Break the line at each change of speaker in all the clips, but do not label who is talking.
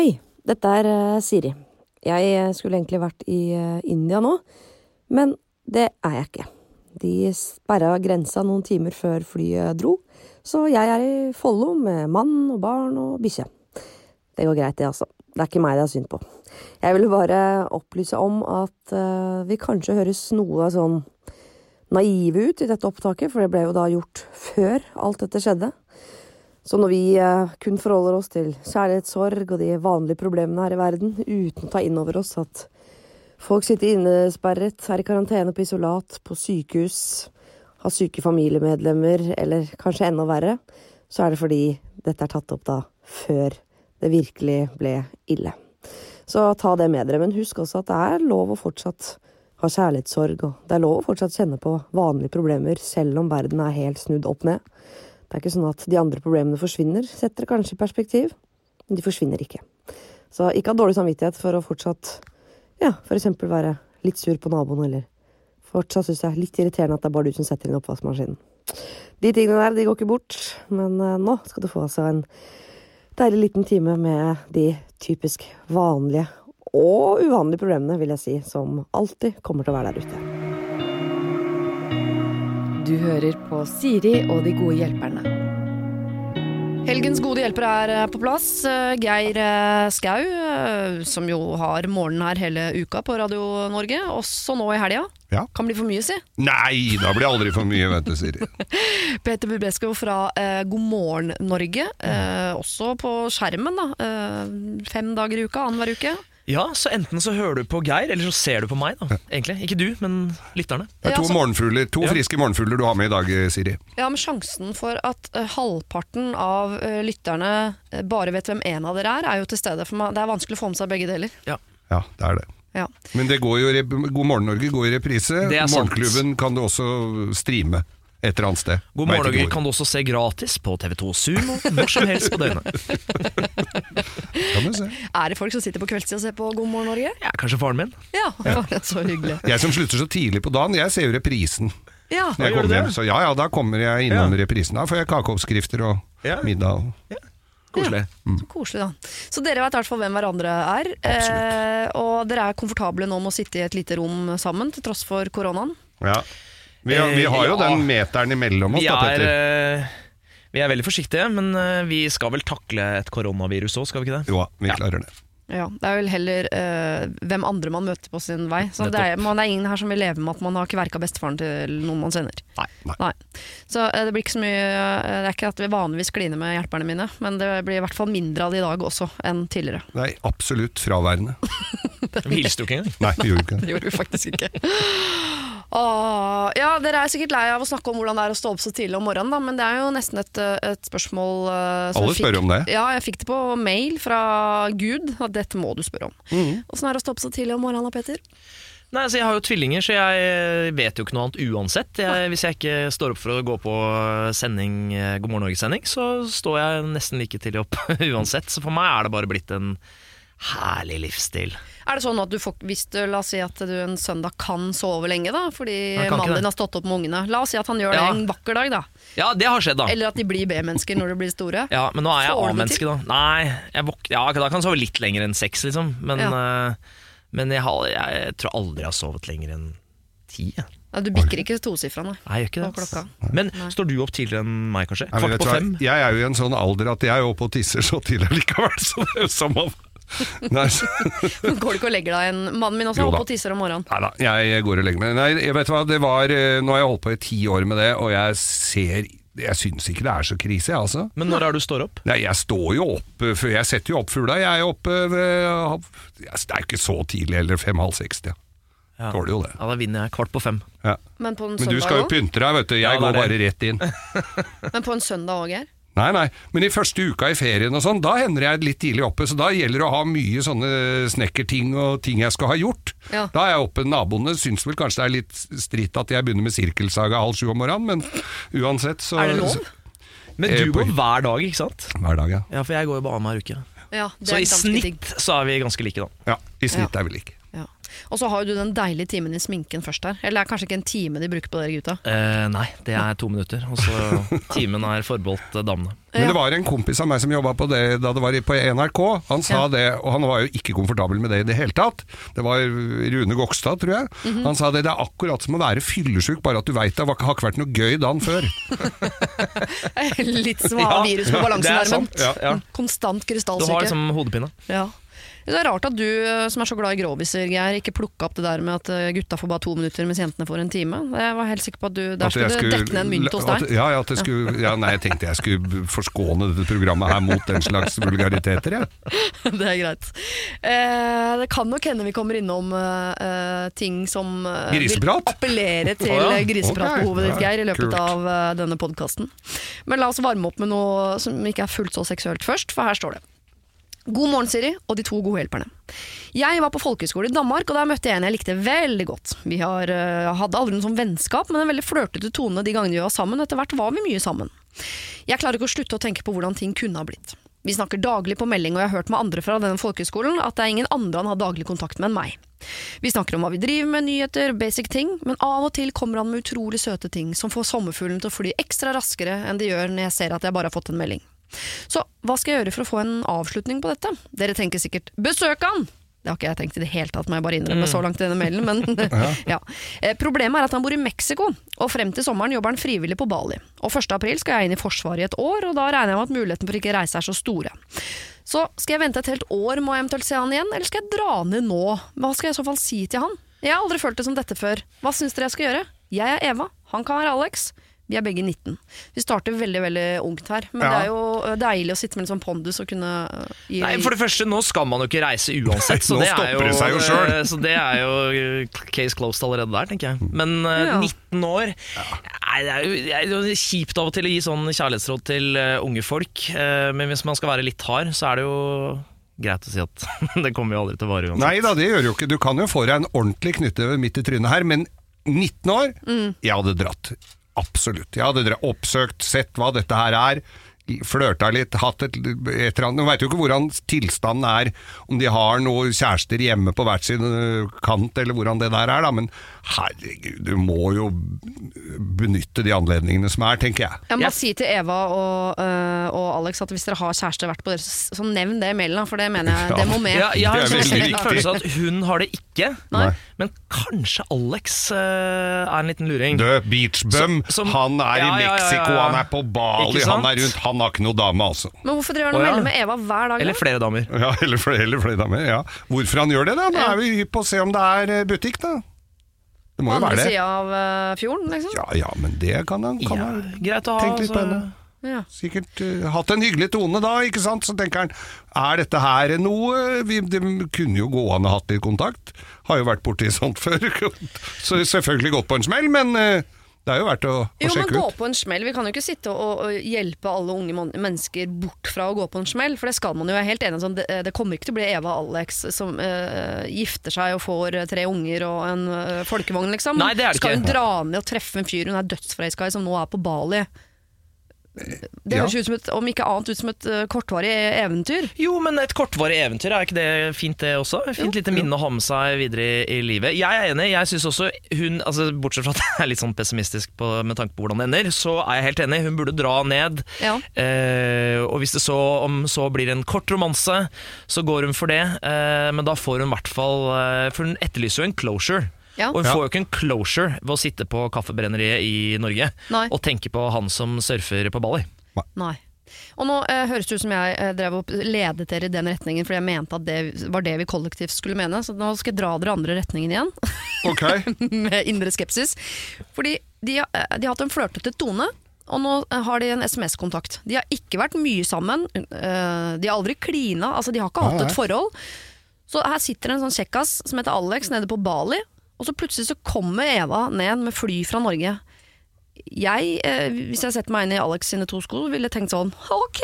Hei, dette er eh, Siri. Jeg eh, skulle egentlig vært i eh, India nå, men det er jeg ikke. De sperra grensa noen timer før flyet dro, så jeg er i Follo med mann og barn og bikkje. Det går greit, det, altså. Det er ikke meg det er synd på. Jeg ville bare opplyse om at vi kanskje høres noe sånn naive ut i dette opptaket, for det ble jo da gjort før alt dette skjedde. Så når vi eh, kun forholder oss til kjærlighetssorg og de vanlige problemene her i verden, uten å ta inn over oss at folk sitter innesperret, er i karantene på isolat, på sykehus, har syke familiemedlemmer, eller kanskje enda verre, så er det fordi dette er tatt opp da før det virkelig ble ille. Så ta det med dere, men husk også at det er lov å fortsatt ha kjærlighetssorg, og det er lov å fortsatt kjenne på vanlige problemer, selv om verden er helt snudd opp ned. Det er ikke sånn at de andre problemene forsvinner, setter kanskje i perspektiv, men de forsvinner ikke. Så ikke ha dårlig samvittighet for å fortsatt, ja, for eksempel være litt sur på naboen, eller fortsatt synes det er litt irriterende at det er bare du som setter inn oppvaskmaskinen. De tingene der, de går ikke bort, men uh, nå skal du få altså en deilig liten time med de typisk vanlige og uvanlige problemene, vil jeg si, som alltid kommer til å være der ute.
Du hører på Siri og de gode hjelperne.
Helgens gode hjelper er eh, på plass. Eh, Geir eh, Skau, som jo har morgenen her hele uka på Radio Norge, også nå i helga.
Ja.
Kan bli for mye, si.
Nei, da blir det aldri for mye, vet du, Siri.
Peter Bubesko fra eh, God morgen Norge, eh, også på skjermen. da. Eh, fem dager i uka, annenhver uke.
Ja, så enten så hører du på Geir, eller så ser du på meg, da. Egentlig. Ikke du, men lytterne.
Det er to
så-
morgenfugler, to
Ja.
friske morgenfugler du har med i dag, Siri.
Ja, men sjansen for at eh, halvparten av eh, lytterne eh, bare vet hvem en av dere er, er jo til stede. For meg. Det er vanskelig å få med seg begge deler.
Ja, det er det.
Ja.
Men det går jo, rep- God morgen Norge går i reprise.
Det er sant.
Morgenklubben kan du også streame et eller annet sted.
God morgen Norge kan du også se gratis på TV2 Sumo når som helst på døgnet.
Er det folk som sitter på kveldstid og ser på God morgen Norge?
Ja, kanskje faren min.
Ja, det er så hyggelig.
Jeg som slutter så tidlig på dagen, jeg ser jo reprisen.
Ja,
Når jeg
gjør du
kommer
det?
hjem. Så ja, ja, da kommer jeg innom reprisen. Da får jeg kakeoppskrifter og
Ja.
middag.
Koselig.
Så koselig, da. Så dere vet i hvert fall hvem hverandre er. Eh, og dere er komfortable nå med å sitte i et lite rom sammen, til tross for koronaen.
Ja. Vi, har- vi har jo
Eh, ja.
den meteren imellom oss,
Vi
da,
er,
Petter.
Er, vi er veldig forsiktige, men eh, vi skal vel takle et koronavirus òg, skal vi ikke det?
Jo, vi
Ja.
klarer det.
Ja, Det er vel heller eh, hvem andre man møter på sin vei. Så det er, man er ingen her som vil leve med at man har kverka bestefaren til noen man kjenner.
Nei.
Nei.
Så eh, det blir ikke så mye eh, Det er ikke at vi vanligvis kliner med hjelperne mine, men det blir i hvert fall mindre av det i dag også enn tidligere.
Nei, absolutt fraværende.
Vi hilste jo ikke engang.
Nei, vi gjorde ikke det.
Det gjorde vi faktisk ikke. Åh, ja, Dere er sikkert lei av å snakke om hvordan det er å stå opp så tidlig om morgenen, da, men det er jo nesten et, eh, et spørsmål uh, som
Alle
jeg fikk-
spør om det.
Ja, jeg fikk det på mail fra Gud, at dette må du spørre om. Åssen mm. er det å stå opp så tidlig om morgenen da, Peter?
Nei, altså Jeg har jo tvillinger, så jeg vet jo ikke noe annet uansett. Jeg, hvis jeg ikke står opp for å gå på sending, eh, God morgen Norge-sending, så står jeg nesten like tidlig opp uansett. Så for meg er det bare blitt en herlig livsstil.
Er det sånn at du får, hvis du, la oss si at du en søndag kan sove lenge da, fordi mannen din har stått opp med ungene, la oss si at han gjør det
Ja.
en vakker dag da,
Ja, det har skjedd, da.
eller at de blir B-mennesker når de blir store.
Ja, Men nå er jeg
Får du det
A-menneske, da. Nei, jeg våk ja, da kan jeg sove litt lenger enn seks, liksom. Men, eh, men jeg, har, jeg tror aldri jeg har sovet lenger enn ti. jeg.
Ja, du bikker ikke tosifra, nei.
Nei, jeg gjør ikke
På
det.
klokka.
Men står du opp tidligere enn meg, kanskje?
Nei, men
Kvart
vet
på
hva,
fem?
Jeg er jo i en sånn alder at jeg er oppe og tisser så tidlig likevel, så det er jo samme Nei, så-
Går du ikke og legger deg en Mannen min også er
da.
oppe og tisser om morgenen.
Neida, jeg går og legger meg. Nei, jeg vet hva, det var eh, Nå har jeg holdt på i ti år med det, og jeg ser Jeg syns ikke det er så krise, jeg, altså.
Men når er du står opp?
Nei, jeg står jo opp eh, Jeg setter jo opp fugla. Jeg er oppe ved Det er ikke så tidlig heller, fem-halv seks. Ja.
Ja.
Tåler jo det.
Ja, Da vinner jeg kvart på fem.
Ja.
Men på en
Men du skal jo pynte deg, vet du. Jeg
Ja,
går bare rett inn.
Men på en søndag òg, Geir?
Nei, nei, men i første uka i ferien og sånn, da hender jeg litt tidlig oppe, så da gjelder det å ha mye sånne snekkerting og ting jeg skal ha gjort.
Ja.
Da er jeg oppe, naboene syns vel kanskje det er litt stritt at jeg begynner med sirkelsaga halv sju om morgenen, men uansett så
Er det lov?
Men
Eh,
du går hver dag, ikke sant?
Hver dag, ja.
Ja, for jeg går jo bare annenhver uke.
Ja, det
Så
er
i snitt ting. så er vi ganske like, da.
Ja, I snitt er vi like.
Og så har jo du den deilige timen i sminken først her. Eller det er kanskje ikke en time de bruker på dere gutta.
Eh, nei, det er to minutter. Og så timen er forbeholdt eh, damene.
Men det var en kompis av meg som jobba på det da det var på NRK. Han sa
Ja.
det, og han var jo ikke komfortabel med det i det hele tatt. Det var Rune Gokstad, tror jeg.
Mhm.
Han sa det, det er akkurat som å være fyllesyk, bare at du veit det har ikke vært noe gøy dagen før.
Litt som å ha virus på
det er
balansenerven.
Ja, ja.
Konstant
Du har
krystallsyke.
liksom hodepine.
Ja. Det er rart at du eh, som er så glad i groviser, Geir, ikke plukka opp det der med at eh, gutta får bare to minutter, mens jentene får en time. Jeg var helt sikker på at du Der
At
skulle, skulle dekke ned en mynt hos
at-
deg.
Ja, ja, at det skulle, ja, nei, jeg tenkte jeg skulle forskåne dette programmet her mot den slags vulgariteter, jeg.
det er greit. Eh, det kan nok hende vi kommer innom eh, eh, ting som eh, vil appellere til
Å, ja.
eh, grisepratbehovet
okay.
ditt, Geir, i løpet
Kult.
av denne podkasten. Men la oss varme opp med noe som ikke er fullt så seksuelt først, for her står det. God morgen, Siri, og de to gode hjelperne. Jeg var på folkehøyskole i Danmark, og der møtte jeg en jeg likte veldig godt. Vi har, uh, hadde aldri noe sånn vennskap, men en veldig flørtete tone de gangene vi var sammen. Etter hvert var vi mye sammen. Jeg klarer ikke å slutte å tenke på hvordan ting kunne ha blitt. Vi snakker daglig på melding, og jeg har hørt med andre fra denne folkehøyskolen at det er ingen andre han har daglig kontakt med enn meg. Vi snakker om hva vi driver med, nyheter, basic ting, men av og til kommer han med utrolig søte ting som får sommerfuglen til å fly ekstra raskere enn de gjør når jeg ser at jeg bare har fått en melding. Så hva skal jeg gjøre for å få en avslutning på dette? Dere tenker sikkert 'besøk han'! Det har ikke jeg tenkt i det hele tatt, må jeg bare innrømme så langt i denne mailen, men ja. Eh, Problemet er at han bor i Mexico, og frem til sommeren jobber han frivillig på Bali. Og 1. april skal jeg inn i Forsvaret i et år, og da regner jeg med at muligheten for ikke reise er så store. Så skal jeg vente et helt år med å eventuelt se han igjen, eller skal jeg dra ned nå? Hva skal jeg i så fall si til han? Jeg har aldri følt det som dette før. Hva syns dere jeg skal gjøre? Jeg er Eva, han kan være Alex. Vi er begge 19. Vi starter veldig veldig ungt her, men
Ja.
det er jo deilig å sitte med en sånn pondus og kunne gi
Nei, For det første, nå skal man jo ikke reise uansett. Så
Nå
det er
stopper det seg jo selv.
eh, Så det er jo eh, case closed allerede der, tenker jeg. Men eh,
Ja.
19 år Nei, det er, jo, det er jo kjipt av og til å gi sånn kjærlighetsråd til eh, unge folk. eh, men hvis man skal være litt hard, så er det jo greit å si at det kommer jo aldri til å vare uansett.
Nei da, det gjør jo ikke. Du kan jo få deg en ordentlig knyttneve midt i trynet her, men 19 år?
Mm.
Jeg hadde dratt. Absolutt. Jeg hadde dere oppsøkt, sett hva dette her er. Flørta litt, hatt et, et eller annet veit jo ikke hvordan tilstanden er, om de har noen kjærester hjemme på hvert sin øh, kant, eller hvordan det der er, da. Men herregud, du må jo benytte de anledningene som er, tenker jeg.
Jeg må
yes.
si til Eva og, ø, og Alex at hvis dere har kjæreste vært på dere, så nevn det i mailen, for det mener jeg, det må med.
Ja, jeg har en sånn følelse av at hun har det ikke.
Nei.
Men kanskje Alex eh, er en liten luring.
Dø, beachbum, han er
Ja,
i
ja, ja, ja,
Mexico,
ja.
han er på Bali, han er rundt, han har ikke noe dame, altså.
Men hvorfor driver han og
ja.
melder med Eva hver dag?
Eller flere damer.
Ja, eller flere, eller flere damer, ja. Hvorfor han gjør det, da?
Ja.
er vi hypp på å se om det er eh, butikk, da. Det må jo
andre
være det.
sida av ø, fjorden, liksom?
Ja, ja, men det kan han. Kan
Ja,
han
greit å ha.
tenke litt på
altså.
henne.
Ja.
Sikkert eh, hatt en hyggelig tone da, ikke sant? Så tenker han, er dette her noe vi, Det kunne jo gå an å hatt litt kontakt. Har jo vært borti sånt før. Så selvfølgelig gått på en smell, men eh, det er jo verdt å, å
Jo, men
sjekke
gå på en smell. Vi kan jo ikke sitte og, og hjelpe alle unge mennesker bort fra å gå på en smell, for det skal man jo. Jeg er helt enig. Sånn, det, det kommer ikke til å bli Eva og Alex som uh, gifter seg og får eh, tre unger og en uh, folkevogn, liksom.
Nei, det er det
skal
ikke.
hun dra ned og treffe en fyr hun er dødsforelska i, som nå er på Bali? Det
Ja.
høres ut som et, om ikke annet ut som et eh, kortvarig eventyr.
Jo, men et kortvarig eventyr, er ikke det fint det også? Fint lite minne å ha med seg videre i, i livet. Jeg er enig, jeg synes også hun, altså bortsett fra at jeg er litt sånn pessimistisk på, med tanke på hvordan det ender, så er jeg helt enig, hun burde dra ned.
Ja.
Eh, og hvis det så, om så blir en kort romanse, så går hun for det. Eh, men da får hun i hvert fall eh, For hun etterlyser jo en closure.
Ja.
Og hun får jo ikke en closure ved å sitte på kaffebrenneriet i Norge
Nei.
og tenke på han som surfer på Bali.
Nei. Og nå eh, høres det ut som jeg eh, drev opp, ledet dere i den retningen fordi jeg mente at det var det vi kollektivt skulle mene, så nå skal jeg dra dere andre retningen igjen.
Ok,
med indre skepsis. Fordi de, har- eh, de har hatt en flørtete tone, og nå eh, har de en SMS-kontakt. De har ikke vært mye sammen, eh, de har aldri klina, altså de har ikke hatt et forhold. Så her sitter en sånn kjekkas som heter Alex nede på Bali, og så plutselig så kommer Eva ned med fly fra Norge. Jeg, eh, hvis jeg setter meg inn i Alex sine to sko, ville tenkt sånn ok,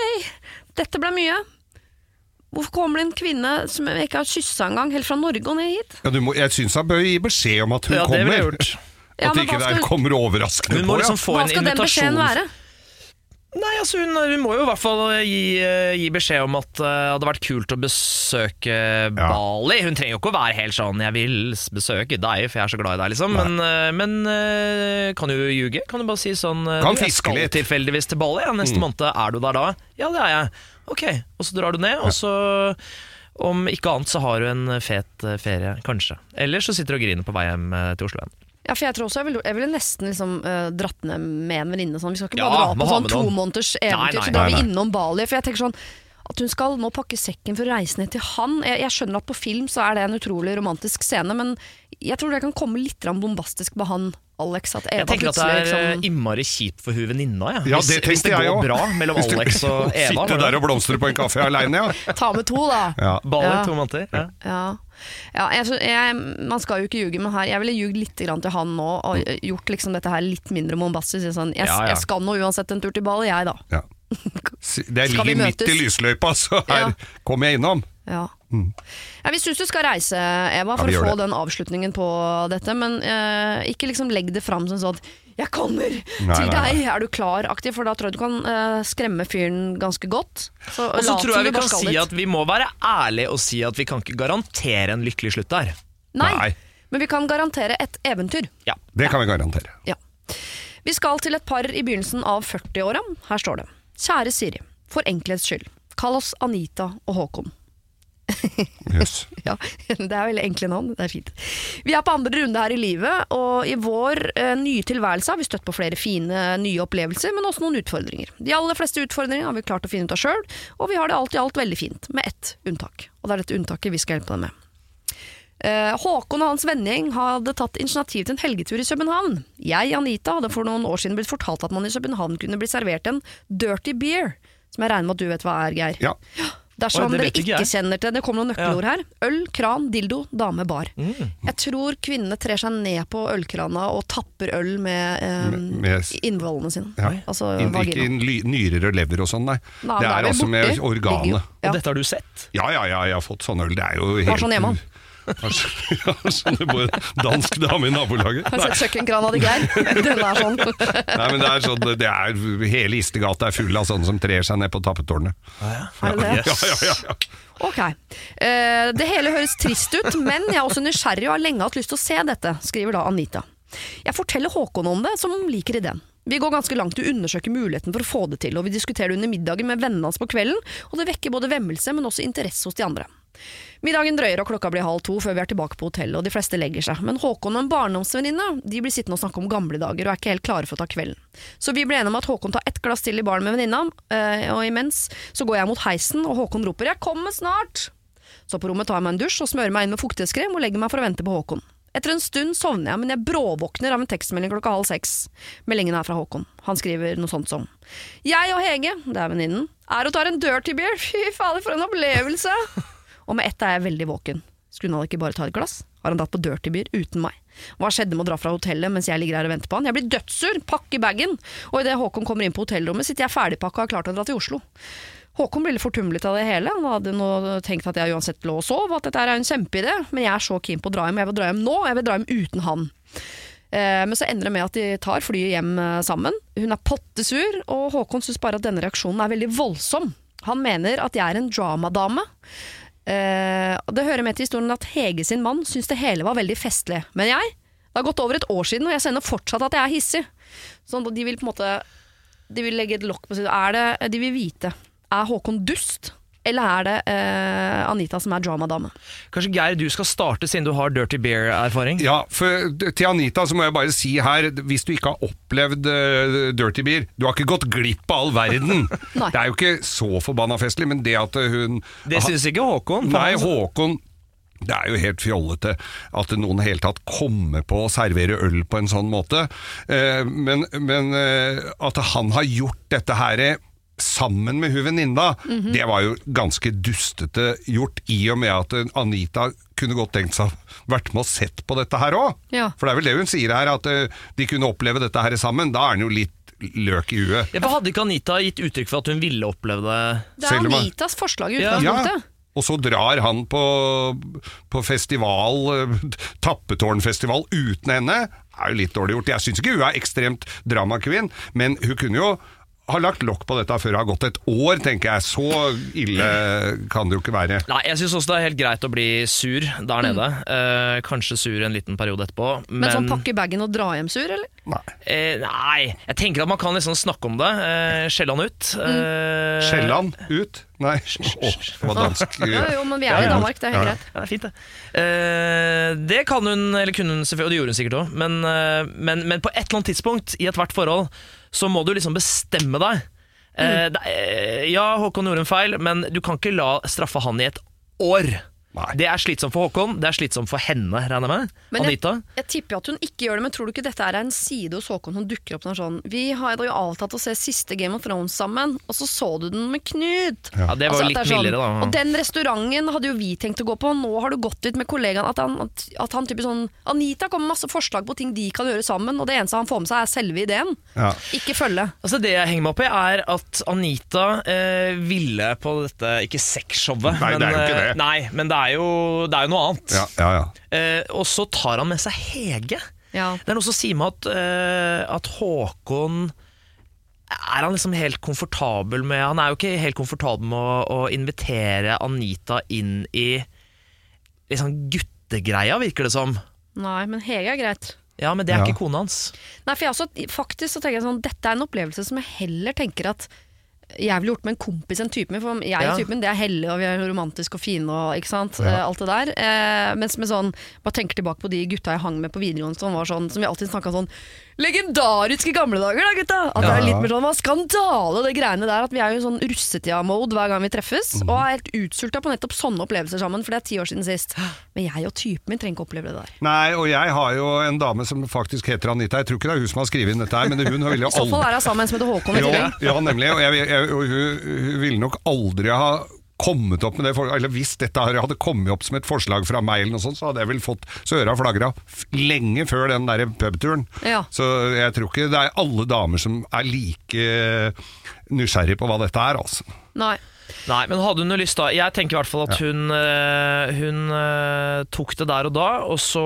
dette ble mye. Hvorfor kommer det en kvinne som jeg ikke har kyssa engang, helt fra Norge og ned hit?
ja, du må, jeg syns han bør gi beskjed om at hun
Ja, det ville jeg
kommer.
Det
At
ja,
ikke det kommer overraskende på,
liksom
Hva skal den beskjeden være?
Nei, altså hun, hun må jo i hvert fall gi, eh, gi beskjed om at eh, det hadde vært kult å besøke Bali. Hun trenger jo ikke å være helt sånn 'jeg vil besøke deg, for jeg er så glad i deg', liksom. Men, eh, men eh, kan jo ljuge. Kan du bare si sånn eh,
Kan
Jeg skal
litt.
tilfeldigvis til Bali. Ja, neste måned. Er du der da? Ja, det er jeg. Ok, og så drar du ned, og så om ikke annet så har du en fet eh, ferie, kanskje. Eller så sitter du og griner på vei hjem eh, til Oslo igjen.
Ja, for jeg tror også jeg ville, jeg ville nesten liksom, uh, dratt ned med en venninne. Sånn. Vi skal ikke
Ja,
bare dra
må
på
ha
sånn
med
to
noen.
måneders eventyr,
nei,
så drar
nei,
vi
nei.
innom Bali. For jeg tenker sånn at hun skal nå pakke sekken for å reise ned til han. Jeg, jeg skjønner at på film så er det en utrolig romantisk scene, men jeg tror det kan komme litt grann bombastisk på han Alex. At Eva
Jeg tenker at det er eh,
liksom
innmari kjipt for hun venninna. Ja.
Ja,
hvis,
det
hvis det går
også.
bra mellom Alex og Eva.
Sitte der og blomstre på en kaffe aleine, ja.
Ta med to, da.
ja.
Baller,
Ja.
to måneder. Ja.
Ja, ja jeg, jeg, Man skal jo ikke ljuge, men her Jeg ville ljugd litt grann til han nå og gjort liksom dette her litt mindre bombastisk. Sånn, jeg,
Ja, ja.
jeg skal nå uansett en tur til Bali, jeg, da.
ja. Det
Skal vi
ligger midt i lysløypa, så her
Ja.
kommer jeg innom.
Ja. Ja, vi syns du skal reise, Eva, for
ja,
å få
det.
den avslutningen på dette. Men eh, ikke liksom legg det fram som sånn 'jeg kommer
Nei,
til
nei, nei.
deg', er du klar-aktig? For da tror jeg du kan eh, skremme fyren ganske godt. Så
Og så tror jeg vi kan si at vi må være ærlige og si at vi kan ikke garantere en lykkelig slutt der.
Nei,
Nei.
men vi kan garantere et eventyr.
Ja.
Det kan vi garantere.
Ja. Vi skal til et par i begynnelsen av 40-åra. Her står det. Kjære Siri. For enkelhets skyld. Kall oss Anita og Håkon.
Jøss.
Ja, det er veldig enkle navn. Det er fint. Vi er på andre runde her i livet, og i vår eh, nye tilværelse har vi støtt på flere fine nye opplevelser, men også noen utfordringer. De aller fleste utfordringer har vi klart å finne ut av sjøl, og vi har det alt i alt veldig fint, med ett unntak. Og det er dette unntaket vi skal hjelpe deg med. Eh, Håkon og hans vennegjeng hadde tatt initiativ til en helgetur i København. Jeg, Anita, hadde for noen år siden blitt fortalt at man i København kunne bli servert en dirty beer, som jeg regner med at du vet hva er, Geir.
Ja.
Dersom
det
dere
ikke
ikke kjenner til det, kommer noen nøkkelord her. Øl, kran, dildo, dame, bar.
Mm.
Jeg tror kvinnene trer seg ned på ølkrana og tapper øl med, eh,
Med- med-
innvollene sine.
Ja.
Altså
In, ikke
vagina.
nyrer og lever og sånn, nei.
Nei,
det er
vi
altså med
borti. Ligger
organet.
Ja.
Og dette har du sett?
Ja, ja, ja, jeg har fått sånn øl. Det er jo helt
Hva sånn hjemme?
Ja, sånn det bor en dansk dame i nabolaget.
Har du sett kjøkkenkrana di, Geir? Den er sånn.
nei, men det er sånn det er, Hele Istegata er full av sånne som trer seg ned på tappetårnet.
Er det det?
Ja, ja, ja, ja.
Ok. Uh, det hele høres trist ut, men jeg er også nysgjerrig og har lenge hatt lyst til å se dette, skriver da Anita. Jeg forteller Håkon om det, som liker ideen. Vi går ganske langt i å undersøke muligheten for å få det til, og vi diskuterer det under middagen med vennene hans på kvelden, og det vekker både vemmelse, men også interesse hos de andre. Middagen drøyer og klokka blir halv to før vi er tilbake på hotellet, og de fleste legger seg. Men Håkon og en barndomsvenninne de blir sittende og snakke om gamle dager og er ikke helt klare for å ta kvelden. Så vi blir enige om at Håkon tar ett glass til i baren med venninna, eh, og imens så går jeg mot heisen, og Håkon roper 'jeg kommer snart'. Så på rommet tar jeg meg en dusj og smører meg inn med fuktighetskrem og legger meg for å vente på Håkon. Etter en stund sovner jeg, men jeg bråvåkner av en tekstmelding klokka halv seks. Meldingen er fra Håkon. Han skriver noe sånt som Jeg og Hege, det er venninnen, er og tar en dirty beer. Fy fader, for en opplevelse! Og med ett er jeg veldig våken. Skulle han ikke bare ta et glass? Har han dratt på dirty beer uten meg? Hva skjedde med å dra fra hotellet mens jeg ligger her og venter på han? Jeg blir dødssur, pakke bagen, og idet Håkon kommer inn på hotellrommet, sitter jeg ferdigpakka og har klart å dra til Oslo. Håkon blir litt fortumlet av det hele. Han hadde nå tenkt at jeg uansett lå og sov, at dette er en kjempeidé, men jeg er så keen på å dra hjem. Jeg vil dra hjem nå, og jeg vil dra hjem uten han. Eh, men så ender det med at de tar flyet hjem eh, sammen. Hun er pottesur, og Håkon syns bare at denne reaksjonen er veldig voldsom. Han mener at jeg er en dramadame. Eh, det hører med til historien at Hege sin mann syns det hele var veldig festlig. Men jeg? Det har gått over et år siden, og jeg sender fortsatt at jeg er hissig. Sånn, de vil på en måte De vil legge et lokk på siden. Er det, de vil vite Er Håkon dust, eller er det uh, Anita som er dramadame?
Kanskje Geir, du skal starte siden du har Dirty Beer-erfaring?
Ja, for til Anita så må jeg bare si her, hvis du ikke har opplevd uh, Dirty Beer, du har ikke gått glipp av all verden. Det er jo ikke så forbanna festlig, men det at hun
Det syns ikke Håkon.
Nei, Håkon det er jo helt fjollete at noen i hele tatt kommer på å servere øl på en sånn måte. Eh, Men, men eh, at han har gjort dette her sammen med hun venninna,
Mhm.
det var jo ganske dustete gjort, i og med at Anita kunne godt tenkt seg å vært med og sett på dette her òg.
Ja.
For det er vel det hun sier her, at eh, de kunne oppleve dette her sammen. Da er han jo litt løk i huet.
Ja, for Hadde ikke Anita gitt uttrykk for at hun ville oppleve det?
Det er Anitas forslag i
Ja.
Og så drar han på, på festival, eh, tappetårnfestival uten henne. Det er jo litt dårlig gjort. Jeg syns ikke hun er ekstremt dramakvinn, men hun kunne jo har lagt lokk på dette før det har gått et år, tenker jeg. Så ille kan det jo ikke være.
Nei, jeg syns også det er helt greit å bli sur der nede. Eh, kanskje sur en liten periode etterpå. Men,
Men sånn pakke bagen og dra hjem sur, eller?
Nei.
eh, nei, jeg tenker at man kan liksom snakke om det. Eh, Skjelle han ut. Eh,
Skjellan ut? Nei, oh, det var dansk.
Jo, jo, men vi er i Danmark, det er helt
Ja.
greit.
Ja, det er fint, det. Eh, det kan hun, eller kunne hun selvfølgelig, og det gjorde hun sikkert òg, men, eh, men, men på et eller annet tidspunkt i ethvert forhold så må du liksom bestemme deg. Mm. eh, ja, Håkon gjorde en feil, men du kan ikke la straffe han i et år.
Nei.
Det er slitsomt for Håkon, det er slitsomt for henne, regner jeg med.
Men
Anita.
Jeg tipper at hun ikke gjør det, men tror du ikke dette er en side hos Håkon som dukker opp når sånn Vi har jo avtalt å se siste Game of Thrones sammen, og så så du den med Knut.
Ja, det var
Altså,
litt
er sånn-
mildere, da.
Og den restauranten hadde jo vi tenkt å gå på, og nå har du gått dit med kollegaen. At han, at, han typisk sånn Anita kommer med masse forslag på ting de kan gjøre sammen, og det eneste han får med seg, er selve ideen.
Ja.
Ikke følge.
Altså Det jeg henger meg opp i, er at Anita eh, ville på dette Ikke sexshowet, men,
det er jo ikke
eh,
det.
Nei, men det er jo, det er jo noe annet.
Ja, ja, ja.
Eh, og så tar han med seg Hege.
Ja.
Det er noe som sier meg at, eh, at Håkon Er han liksom helt komfortabel med Han er jo ikke helt komfortabel med å, å invitere Anita inn i liksom guttegreia, virker det som.
Nei, men Hege er greit.
Ja, men det er
Ja.
ikke kona hans.
Nei, for jeg også, faktisk så tenker jeg sånn Dette er en opplevelse som jeg heller tenker at ville gjort med en kompis enn typen min. For jeg
Ja.
og typen det er hellig og vi er romantiske og fine og ikke sant. Eh, Alt det der. Eh, mens med sånn, bare tenker tilbake på de gutta jeg hang med på videregående som var sånn, som vi alltid snakka sånn Legendariske gamle dager, da, gutta! At det er litt mer sånn hva skandale, det greiene der. At vi er jo i sånn russetida-mode hver gang vi treffes.
Mhm.
Og er helt utsulta på nettopp sånne opplevelser sammen, for det er ti år siden sist. Men jeg og typen min trenger ikke oppleve det der.
Nei, og jeg har jo en dame som faktisk heter Anita. Jeg tror ikke det er hun som har skrevet inn dette her, men hun ville jo
I så fall
aldri
er hun sammen med Håkon. i tillegg.
ja, nemlig. Og, jeg, jeg, hun, hun ville nok aldri ha kommet opp med det, eller hvis dette her hadde kommet opp som et forslag fra meg, eller noe sånt, så hadde jeg vel fått søra flagra lenge før den der pubturen.
Ja.
Så jeg tror ikke det er alle damer som er like nysgjerrig på hva dette er, altså.
Nei.
Nei, men hadde hun noe lyst da Jeg tenker i hvert fall at hun, eh, hun eh, tok det der og da, og så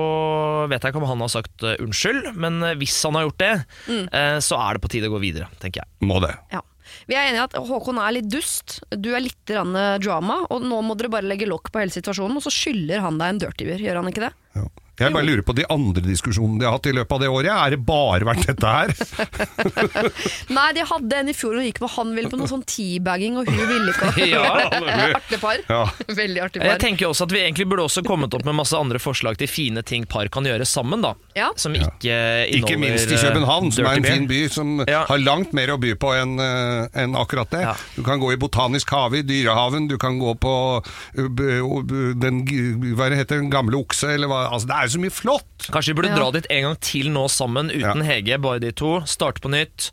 vet jeg ikke om han har sagt eh, unnskyld, men hvis han har gjort det, mm. så er det på tide å gå videre, tenker jeg.
Må det.
Ja. Vi er enige i at Håkon er litt dust, du er litt grann drama, og nå må dere bare legge lokk på hele situasjonen, og så skylder han deg en dirtyver, gjør han ikke det?
Ja. Jeg bare lurer på de andre diskusjonene de har hatt i løpet av det året. Er det bare vært dette her?
Nei, de hadde en i fjor og gikk med, han ville på noe sånn teabagging, og hun ville ikke.
Ja,
Artig par.
Ja.
Veldig artig par.
Jeg tenker også at Vi egentlig burde også kommet opp med masse andre forslag til fine ting par kan gjøre sammen. da
Ja.
Som ikke inneholder
Ikke minst i
eh,
København, som er en fin by som
Ja.
har langt mer å by på enn en akkurat det.
Ja.
Du kan gå i Botanisk hage, i Dyrehaven, du kan gå på uh, den, hva heter den gamle okse, eller hva Altså, det er så mye flott!
Kanskje vi burde
Ja.
dra dit en gang til nå sammen, uten Hege, bare de to. Starte på nytt.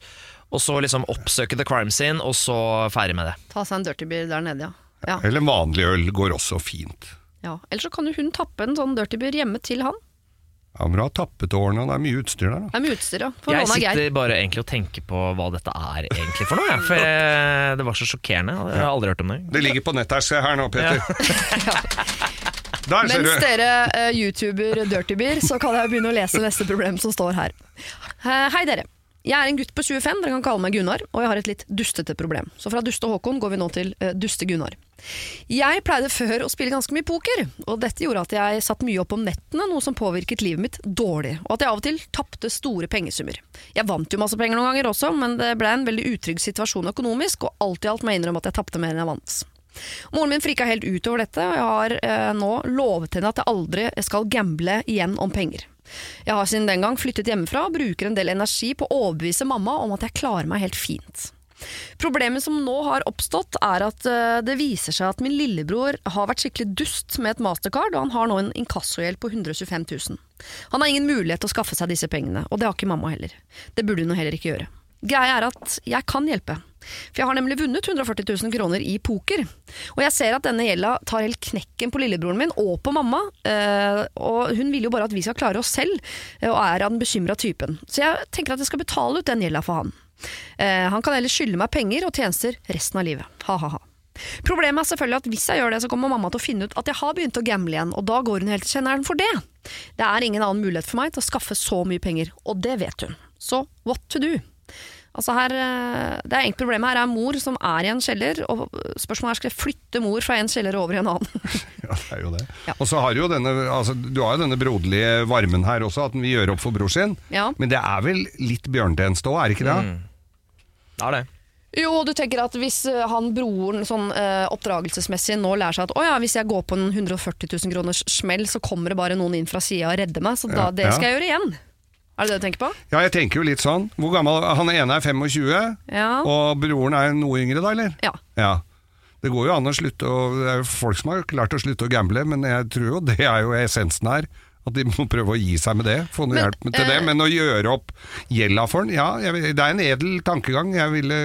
Og så liksom oppsøke the crime scene, og så ferdig med det.
Ta seg en dirtybeer der nede, ja. ja.
Eller vanlig øl går også fint.
ja. Eller så kan jo hun tappe en sånn dirtybeer hjemme til han.
Ja, men du har tappetårene, og det er mye utstyr der. da.
Det er mye utstyr, ja. For
Jeg sitter bare egentlig og tenker på hva dette er egentlig for noe. Ja. For jeg, det var så sjokkerende. Jeg har aldri hørt om det.
Det ligger på nettet her, se her nå, Peter. Der ser
Mens
du!
dere eh, youtuber dirtybeer, så kan jeg begynne å lese neste problem som står her. Eh, hei dere. Jeg er en gutt på 25, dere kan kalle meg Gunnar, og jeg har et litt dustete problem. Så fra duste Håkon går vi nå til eh, duste Gunnar. Jeg pleide før å spille ganske mye poker, og dette gjorde at jeg satt mye opp om nettene, noe som påvirket livet mitt dårlig, og at jeg av og til tapte store pengesummer. Jeg vant jo masse penger noen ganger også, men det ble en veldig utrygg situasjon økonomisk, og alt i alt må jeg innrømme at jeg tapte mer enn jeg vant. Moren min frika helt ut over dette, og jeg har eh, nå lovet henne at jeg aldri skal gamble igjen om penger. Jeg har siden den gang flyttet hjemmefra og bruker en del energi på å overbevise mamma om at jeg klarer meg helt fint. Problemet som nå har oppstått, er at eh, det viser seg at min lillebror har vært skikkelig dust med et mastercard, og han har nå en inkassogjeld på 125 000. Han har ingen mulighet til å skaffe seg disse pengene, og det har ikke mamma heller. Det burde hun heller ikke gjøre. Greia er at jeg kan hjelpe. For jeg har nemlig vunnet 140 000 kroner i poker. Og jeg ser at denne gjelda tar helt knekken på lillebroren min og på mamma. eh, og hun vil jo bare at vi skal klare oss selv, eh, og er av den bekymra typen. Så jeg tenker at jeg skal betale ut den gjelda for han. Eh, han kan ellers skylde meg penger og tjenester resten av livet. Ha-ha-ha. Problemet er selvfølgelig at hvis jeg gjør det, så kommer mamma til å finne ut at jeg har begynt å gamble igjen, og da går hun helt til kjenneren for det. Det er ingen annen mulighet for meg til å skaffe så mye penger, og det vet hun. Så what to do? Altså her, eh, det er egentlig Problemet her er mor som er i en kjeller, og spørsmålet er skal jeg flytte mor fra en kjeller over i en annen.
Ja, det er jo det.
Ja.
Og så har jo denne, altså, du har jo denne broderlige varmen her også, at den vil gjøre opp for bror sin.
Ja.
Men det er vel litt bjørntjeneste òg, er det ikke det?
Mm. Det er det.
Jo, du tenker at hvis eh, han broren sånn eh, oppdragelsesmessig nå lærer seg at å ja, hvis jeg går på en 140 000 kroners smell, så kommer det bare noen inn fra sida og redder meg, så da,
Ja,
det
ja.
skal jeg gjøre igjen. Er det det du tenker på?
Ja, jeg tenker jo litt sånn. Hvor gammel, Han ene er 25,
Ja.
og broren er noe yngre da, eller?
ja.
Ja. Det går jo an å slutte å Det er jo folk som har klart å slutte å gamble, men jeg tror jo det er jo essensen her. At de må prøve å gi seg med det, få noe
Men,
hjelp til det.
eh,
Men å gjøre opp gjelda for den, ja, jeg, det er en edel tankegang. Jeg ville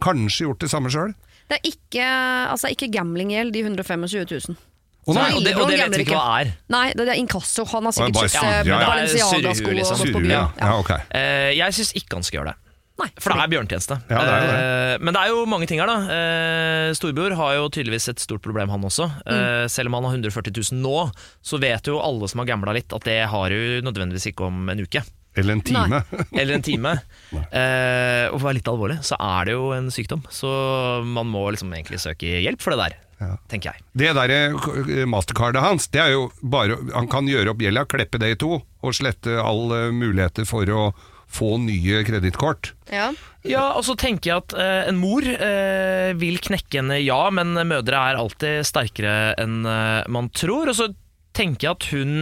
kanskje gjort det samme sjøl.
Det er ikke, altså, ikke gamblinggjeld, de 125 000.
Å nei,
og, det, og det vet vi ikke hva er.
Nei, det, er inkasso. Han har sikkert kjøpt eh,
ja, ja.
Balenciaga-sko
liksom.
ja. ja, okay.
uh, jeg syns ikke han skal gjøre det.
Nei,
For det er bjørnetjeneste.
Ja, det er det.
Uh, men det er jo mange ting her, da. Uh, Storbror har jo tydeligvis et stort problem, han også.
Mm.
Eh, selv om han har 140 000 nå, så vet jo alle som har gambla litt, at det har du nødvendigvis ikke om en uke.
Eller en time.
Eller en time. Eh, og for å være litt alvorlig, så er det jo en sykdom. Så man må liksom egentlig søke hjelp for det der,
Ja.
tenker jeg.
Det der eh, mastercardet hans, det er jo bare Han kan gjøre opp gjelda, kleppe det i to, og slette alle muligheter for å få nye kredittkort.
Ja.
Ja, og så tenker jeg at eh, en mor eh, vil knekke henne, ja, men mødre er alltid sterkere enn eh, man tror. Og så tenker jeg at hun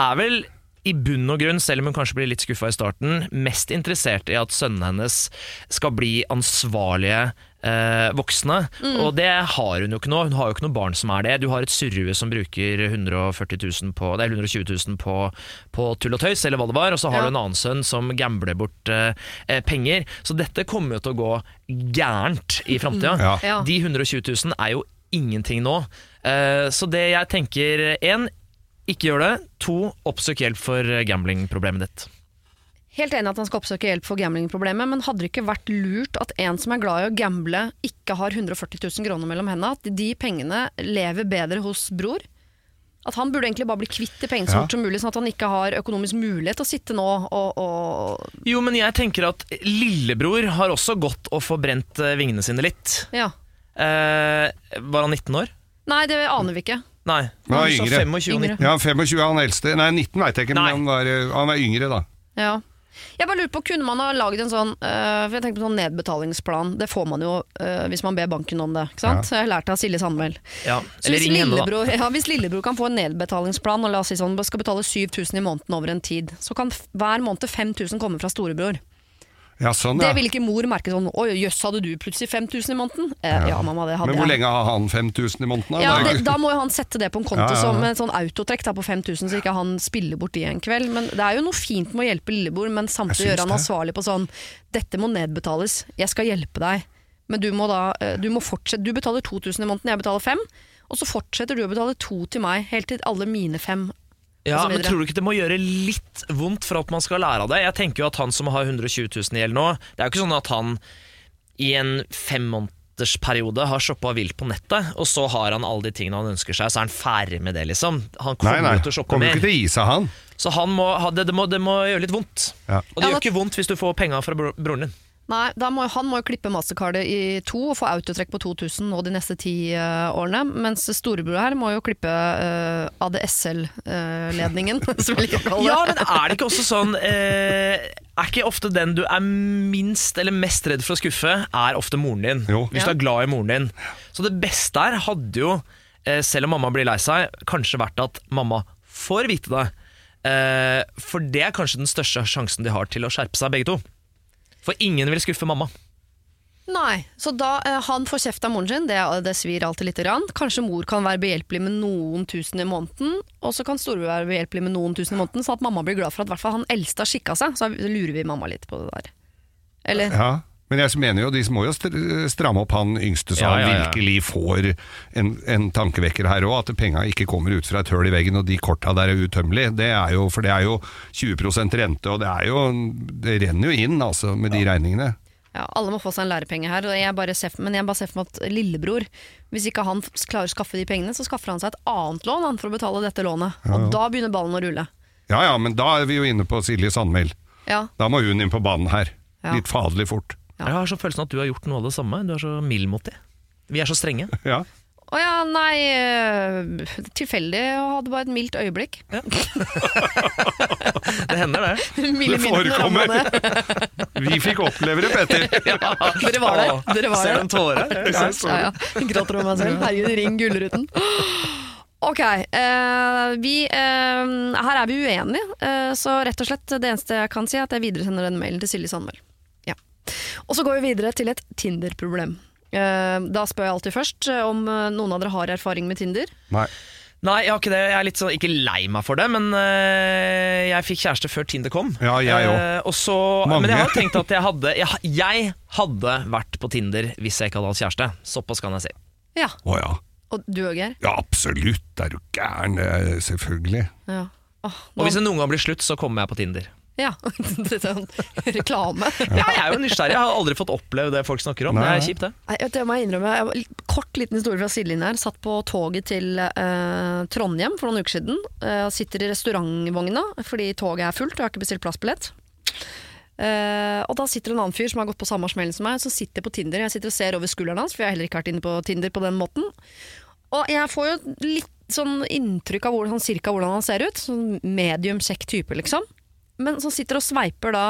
er vel i bunn og grunn, selv om hun kanskje blir litt skuffa i starten, mest interessert i at sønnene hennes skal bli ansvarlige eh, voksne. Og det har hun jo ikke nå. Hun har jo ikke noe barn som er det. Du har et surrue som bruker 140 000 på, det er 120 000 på, på tull og tøys, eller hva det var, og så har
Ja.
du en annen sønn som gambler bort eh, eh, penger. Så dette kommer jo til å gå gærent i framtida.
Mm.
Ja.
De 120 000 er jo ingenting nå. Eh, så det jeg tenker én, ikke gjør det. To, oppsøk hjelp for gamblingproblemet ditt.
Helt enig at han skal oppsøke hjelp for gamblingproblemet, men hadde det ikke vært lurt at en som er glad i å gamble, ikke har 140 000 kroner mellom hendene? At de pengene lever bedre hos bror? At han burde egentlig bare bli kvitt de pengene så
Ja.
som mulig, sånn at han ikke har økonomisk mulighet til å sitte nå og, og
Jo, men jeg tenker at lillebror har også gått og forbrent eh, vingene sine litt.
Ja.
Eh, var han 19 år?
Nei, det aner vi ikke.
Nei.
Han er yngre.
25 og
Yngre.
19.
Ja, 25 han eldste. Nei, 19 veit jeg ikke,
Nei.
men han var, han var yngre da.
Ja. Jeg bare lurer på, Kunne man ha laget en sånn øh, for jeg tenker på sånn nedbetalingsplan? Det får man jo øh, hvis man ber banken om det. ikke sant? Jeg har lært det av Silje Sandmæl.
Ja. Eller
hvis lillebror, ja, hvis lillebror kan få en nedbetalingsplan og la oss si sånn, skal betale 7000 i måneden over en tid, så kan hver måned 5000 komme fra storebror.
Ja, sånn,
Det
ja.
vil ikke mor merke sånn Oi, jøss, hadde du plutselig 5000 i måneden? Eh, ja. mamma, det hadde
Men hvor
jeg.
lenge har han 5000 i måneden?
Ja,
Det
Da må jo han sette det på en konto som en sånn autotrekk da, på 5000, så ikke han spiller bort de en kveld. Men Det er jo noe fint med å hjelpe lillebror, men samtidig gjøre han ansvarlig på sånn Dette må nedbetales, jeg skal hjelpe deg, men du må da eh, Du må fortsette Du betaler 2000 i måneden, jeg betaler 5, og så fortsetter du å betale 2 til meg, helt til alle mine 5
Ja, men. Tror du ikke det må gjøre litt vondt for at man skal lære av det? Jeg tenker jo at Han som har 120 000 i gjeld nå, det er jo ikke sånn at han i en femmånedersperiode har shoppa vilt på nettet, og så har han alle de tingene han ønsker seg, så er han ferdig med det, liksom. Han kommer
nei,
jo til å shoppe
kommer
mer.
ikke til å gi seg han.
Så han må, det, det, må, det må gjøre litt vondt.
Ja.
Og det
Ja,
gjør ikke vondt hvis du får penga fra broren din.
Nei, da må, han må jo klippe mastercardet i to og få autotrekk på 2000 nå de neste ti uh, årene. Mens storebror her må jo klippe uh, ADSL-ledningen, som vi liker å kalle det.
Ja, men er det ikke også sånn eh, Er ikke ofte den du er minst eller mest redd for å skuffe, er ofte moren din?
Jo.
Hvis du er glad i moren din. Så det beste her hadde jo, eh, selv om mamma blir lei seg, kanskje vært at mamma får vite det. Eh, for det er kanskje den største sjansen de har til å skjerpe seg, begge to. For ingen vil skuffe mamma.
Nei, så da eh, han får kjeft av moren sin, det, det svir alltid lite grann. Kanskje mor kan være behjelpelig med noen tusen i måneden, og så kan storebror være behjelpelig med noen tusen i måneden, sånn at mamma blir glad for at i hvert fall han eldste har skikka seg. Så lurer vi mamma litt på det der. Eller?
Ja. Men jeg mener jo de må jo stramme opp han yngste, så
Ja,
han
ja, ja.
virkelig får en, en tankevekker her òg. At penga ikke kommer ut fra et høl i veggen og de korta der er utømmelige. Det er jo, for det er jo 20% rente, og det er jo Det renner jo inn, altså, med de regningene.
Ja, alle må få seg en lærepenge her, og jeg bare ser, men jeg bare ser for meg at lillebror, hvis ikke han klarer å skaffe de pengene, så skaffer han seg et annet lån han, for å betale dette lånet. Og da begynner ballen å rulle.
Ja ja, men da er vi jo inne på Silje Sandmæl.
Ja,
Da må hun inn på banen her.
Ja.
Litt faderlig fort.
Jeg har så følelsen at du har gjort noe av det samme. Du er så mild mot dem. Vi er så strenge.
Ja.
Å ja, nei Tilfeldig Tilfeldig. ha hadde bare et mildt øyeblikk.
Det hender, det.
Milde
Det forekommer. Vi fikk oppleve det, Petter.
Dere var der. Dere var
Ser
du
en tåre?
Ja, ja. Gråter over meg selv. Herregud, ring Gullruten. Ok, Uh, vi, uh, her er vi uenige, uh, så rett og slett det eneste jeg kan si er at jeg videresender den mailen til Silje Sandmæl. Og så går vi videre til et Tinder-problem. Eh, da spør jeg alltid først eh, om eh, noen av dere har erfaring med Tinder.
Nei.
Nei, jeg har ikke det. Jeg er litt sånn, ikke lei meg for det, men øh, jeg fikk kjæreste før Tinder kom.
Ja, jeg også.
Uh, og så,
Mange.
men jeg har tenkt at jeg hadde jeg, jeg hadde vært på Tinder hvis jeg ikke hadde hatt kjæreste. Såpass kan jeg si.
Ja,
Oh, ja.
og du òg, Geir?
Ja, absolutt. Er du gæren? Selvfølgelig.
Ja. Oh,
Og hvis det noen gang blir slutt, så kommer jeg på Tinder.
Ja. Dette er reklame.
Ja, jeg er jo nysgjerrig. Jeg har aldri fått oppleve det folk snakker om.
Nei,
det er kjipt, det.
Nei, jeg må innrømme, jeg Kort liten historie fra sidelinjen her. Satt på toget til eh, Trondheim for noen uker siden. Eh, sitter i restaurantvogna fordi toget er fullt og jeg har ikke bestilt plassbillett. Uh, og da sitter en annen fyr som har gått på samme smell som meg, som sitter på Tinder. Jeg sitter og ser over skulderen hans, for jeg har heller ikke vært inne på Tinder på den måten. Og jeg får jo litt sånn inntrykk av hvordan, cirka hvordan han ser ut. Sånn medium kjekk type, liksom. Men som sitter og sveiper da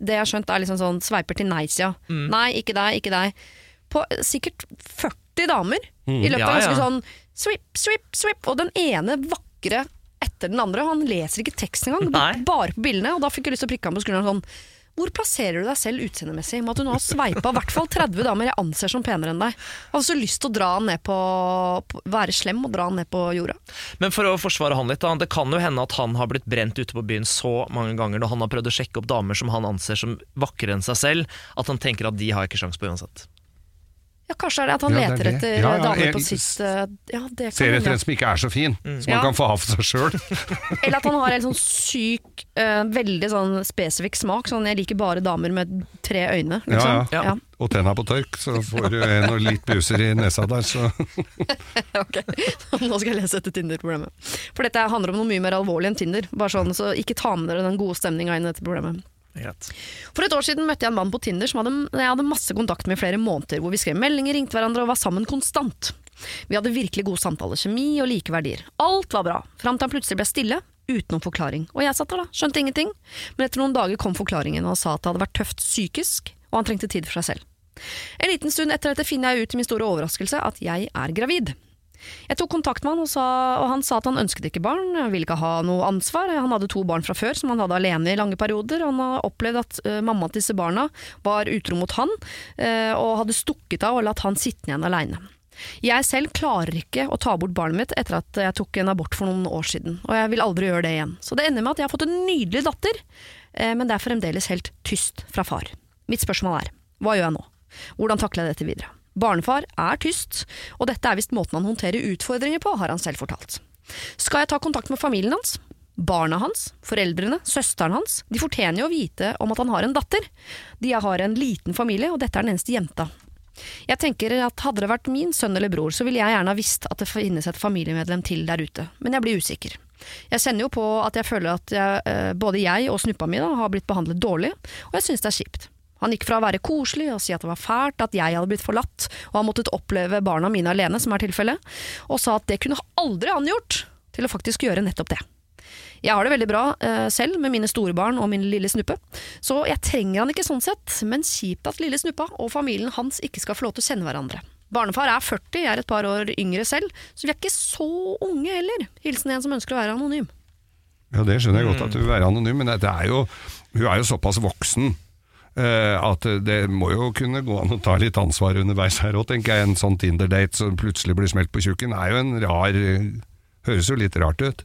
Det jeg har skjønt er liksom sånn sveiper til nei-sida. Nei, ikke deg, ikke deg. På eh, sikkert 40 damer i løpet
Ja,
av ganske
ja.
sånn swip, swip, swip, Og den ene vakre etter den andre. Han leser ikke teksten engang, bare på bildene. Og da fikk jeg lyst til å prikke ham på skulderen sånn hvor plasserer du deg selv utseendemessig med at du nå har sveipa i hvert fall 30 damer jeg anser som penere enn deg? Har så lyst til å dra han ned på Være slem og dra han ned på jorda.
Men for å forsvare han litt, da, det kan jo hende at han har blitt brent ute på byen så mange ganger når han har prøvd å sjekke opp damer som han anser som vakrere enn seg selv, at han tenker at de har ikke sjans på uansett.
Ja, Kanskje er det at han
Ja, det er
leter
det.
etter
Ja, ja,
damer på sitt eh, Ja,
Ser etter en som ikke er så fin, som
Ja.
kan få ha for seg sjøl.
Eller at han har en sånn syk, uh, veldig sånn spesifikk smak. Sånn jeg liker bare damer med tre øyne.
Ja,
Liksom.
ja.
Ja.
Og tenna på tørk, så får du en og litt buser i nesa der, så
Ok, Nå skal jeg lese etter Tinder-problemet. For dette handler om noe mye mer alvorlig enn Tinder. Bare sånn, Så ikke ta med dere den gode stemninga inn i dette problemet. For et år siden møtte jeg en mann på Tinder som hadde, jeg hadde masse kontakt med i flere måneder, hvor vi skrev meldinger, ringte hverandre og var sammen konstant. Vi hadde virkelig god samtale, kjemi og like verdier. Alt var bra, fram til han plutselig ble stille, uten noen forklaring. Og jeg satt der da, skjønte ingenting, men etter noen dager kom forklaringen og sa at det hadde vært tøft psykisk, og han trengte tid for seg selv. En liten stund etter dette finner jeg ut til min store overraskelse at jeg er gravid. Jeg tok kontakt med han, og, sa, og han sa at han ønsket ikke barn, ville ikke ha noe ansvar. Han hadde to barn fra før som han hadde alene i lange perioder. Han har opplevd at uh, mammaen til disse barna var utro mot han, uh, og hadde stukket av og latt han sitte igjen aleine. Jeg selv klarer ikke å ta bort barnet mitt etter at jeg tok en abort for noen år siden, og jeg vil aldri gjøre det igjen. Så det ender med at jeg har fått en nydelig datter, uh, men det er fremdeles helt tyst fra far. Mitt spørsmål er, hva gjør jeg nå? Hvordan takler jeg dette videre? Barnefar er tyst, og dette er visst måten han håndterer utfordringer på, har han selv fortalt. Skal jeg ta kontakt med familien hans? Barna hans, foreldrene, søsteren hans, de fortjener jo å vite om at han har en datter. De har en liten familie, og dette er den eneste jenta. Jeg tenker at hadde det vært min sønn eller bror, så ville jeg gjerne ha visst at det finnes et familiemedlem til der ute, men jeg blir usikker. Jeg kjenner jo på at jeg føler at jeg, eh, både jeg og snuppa mi har blitt behandlet dårlig, og jeg synes det er kjipt. Han gikk fra å være koselig og si at det var fælt at jeg hadde blitt forlatt og har måttet oppleve barna mine alene, som er tilfellet, og sa at det kunne aldri han gjort, til å faktisk gjøre nettopp det. Jeg har det veldig bra eh, selv med mine store barn og min lille snuppe, så jeg trenger han ikke sånn sett, men kjipt at lille snuppa og familien hans ikke skal få lov til å kjenne hverandre. Barnefar er 40, jeg er et par år yngre selv, så vi er ikke så unge heller. Hilsen en som ønsker å være anonym.
Ja, det skjønner jeg godt at du vil være anonym, men det er jo, hun er jo såpass voksen. Eh, at det må jo kunne gå an å ta litt ansvar underveis her òg, tenker jeg. En sånn Tinder-date som plutselig blir smelt på tjukken, er jo en rar Høres jo litt rart ut.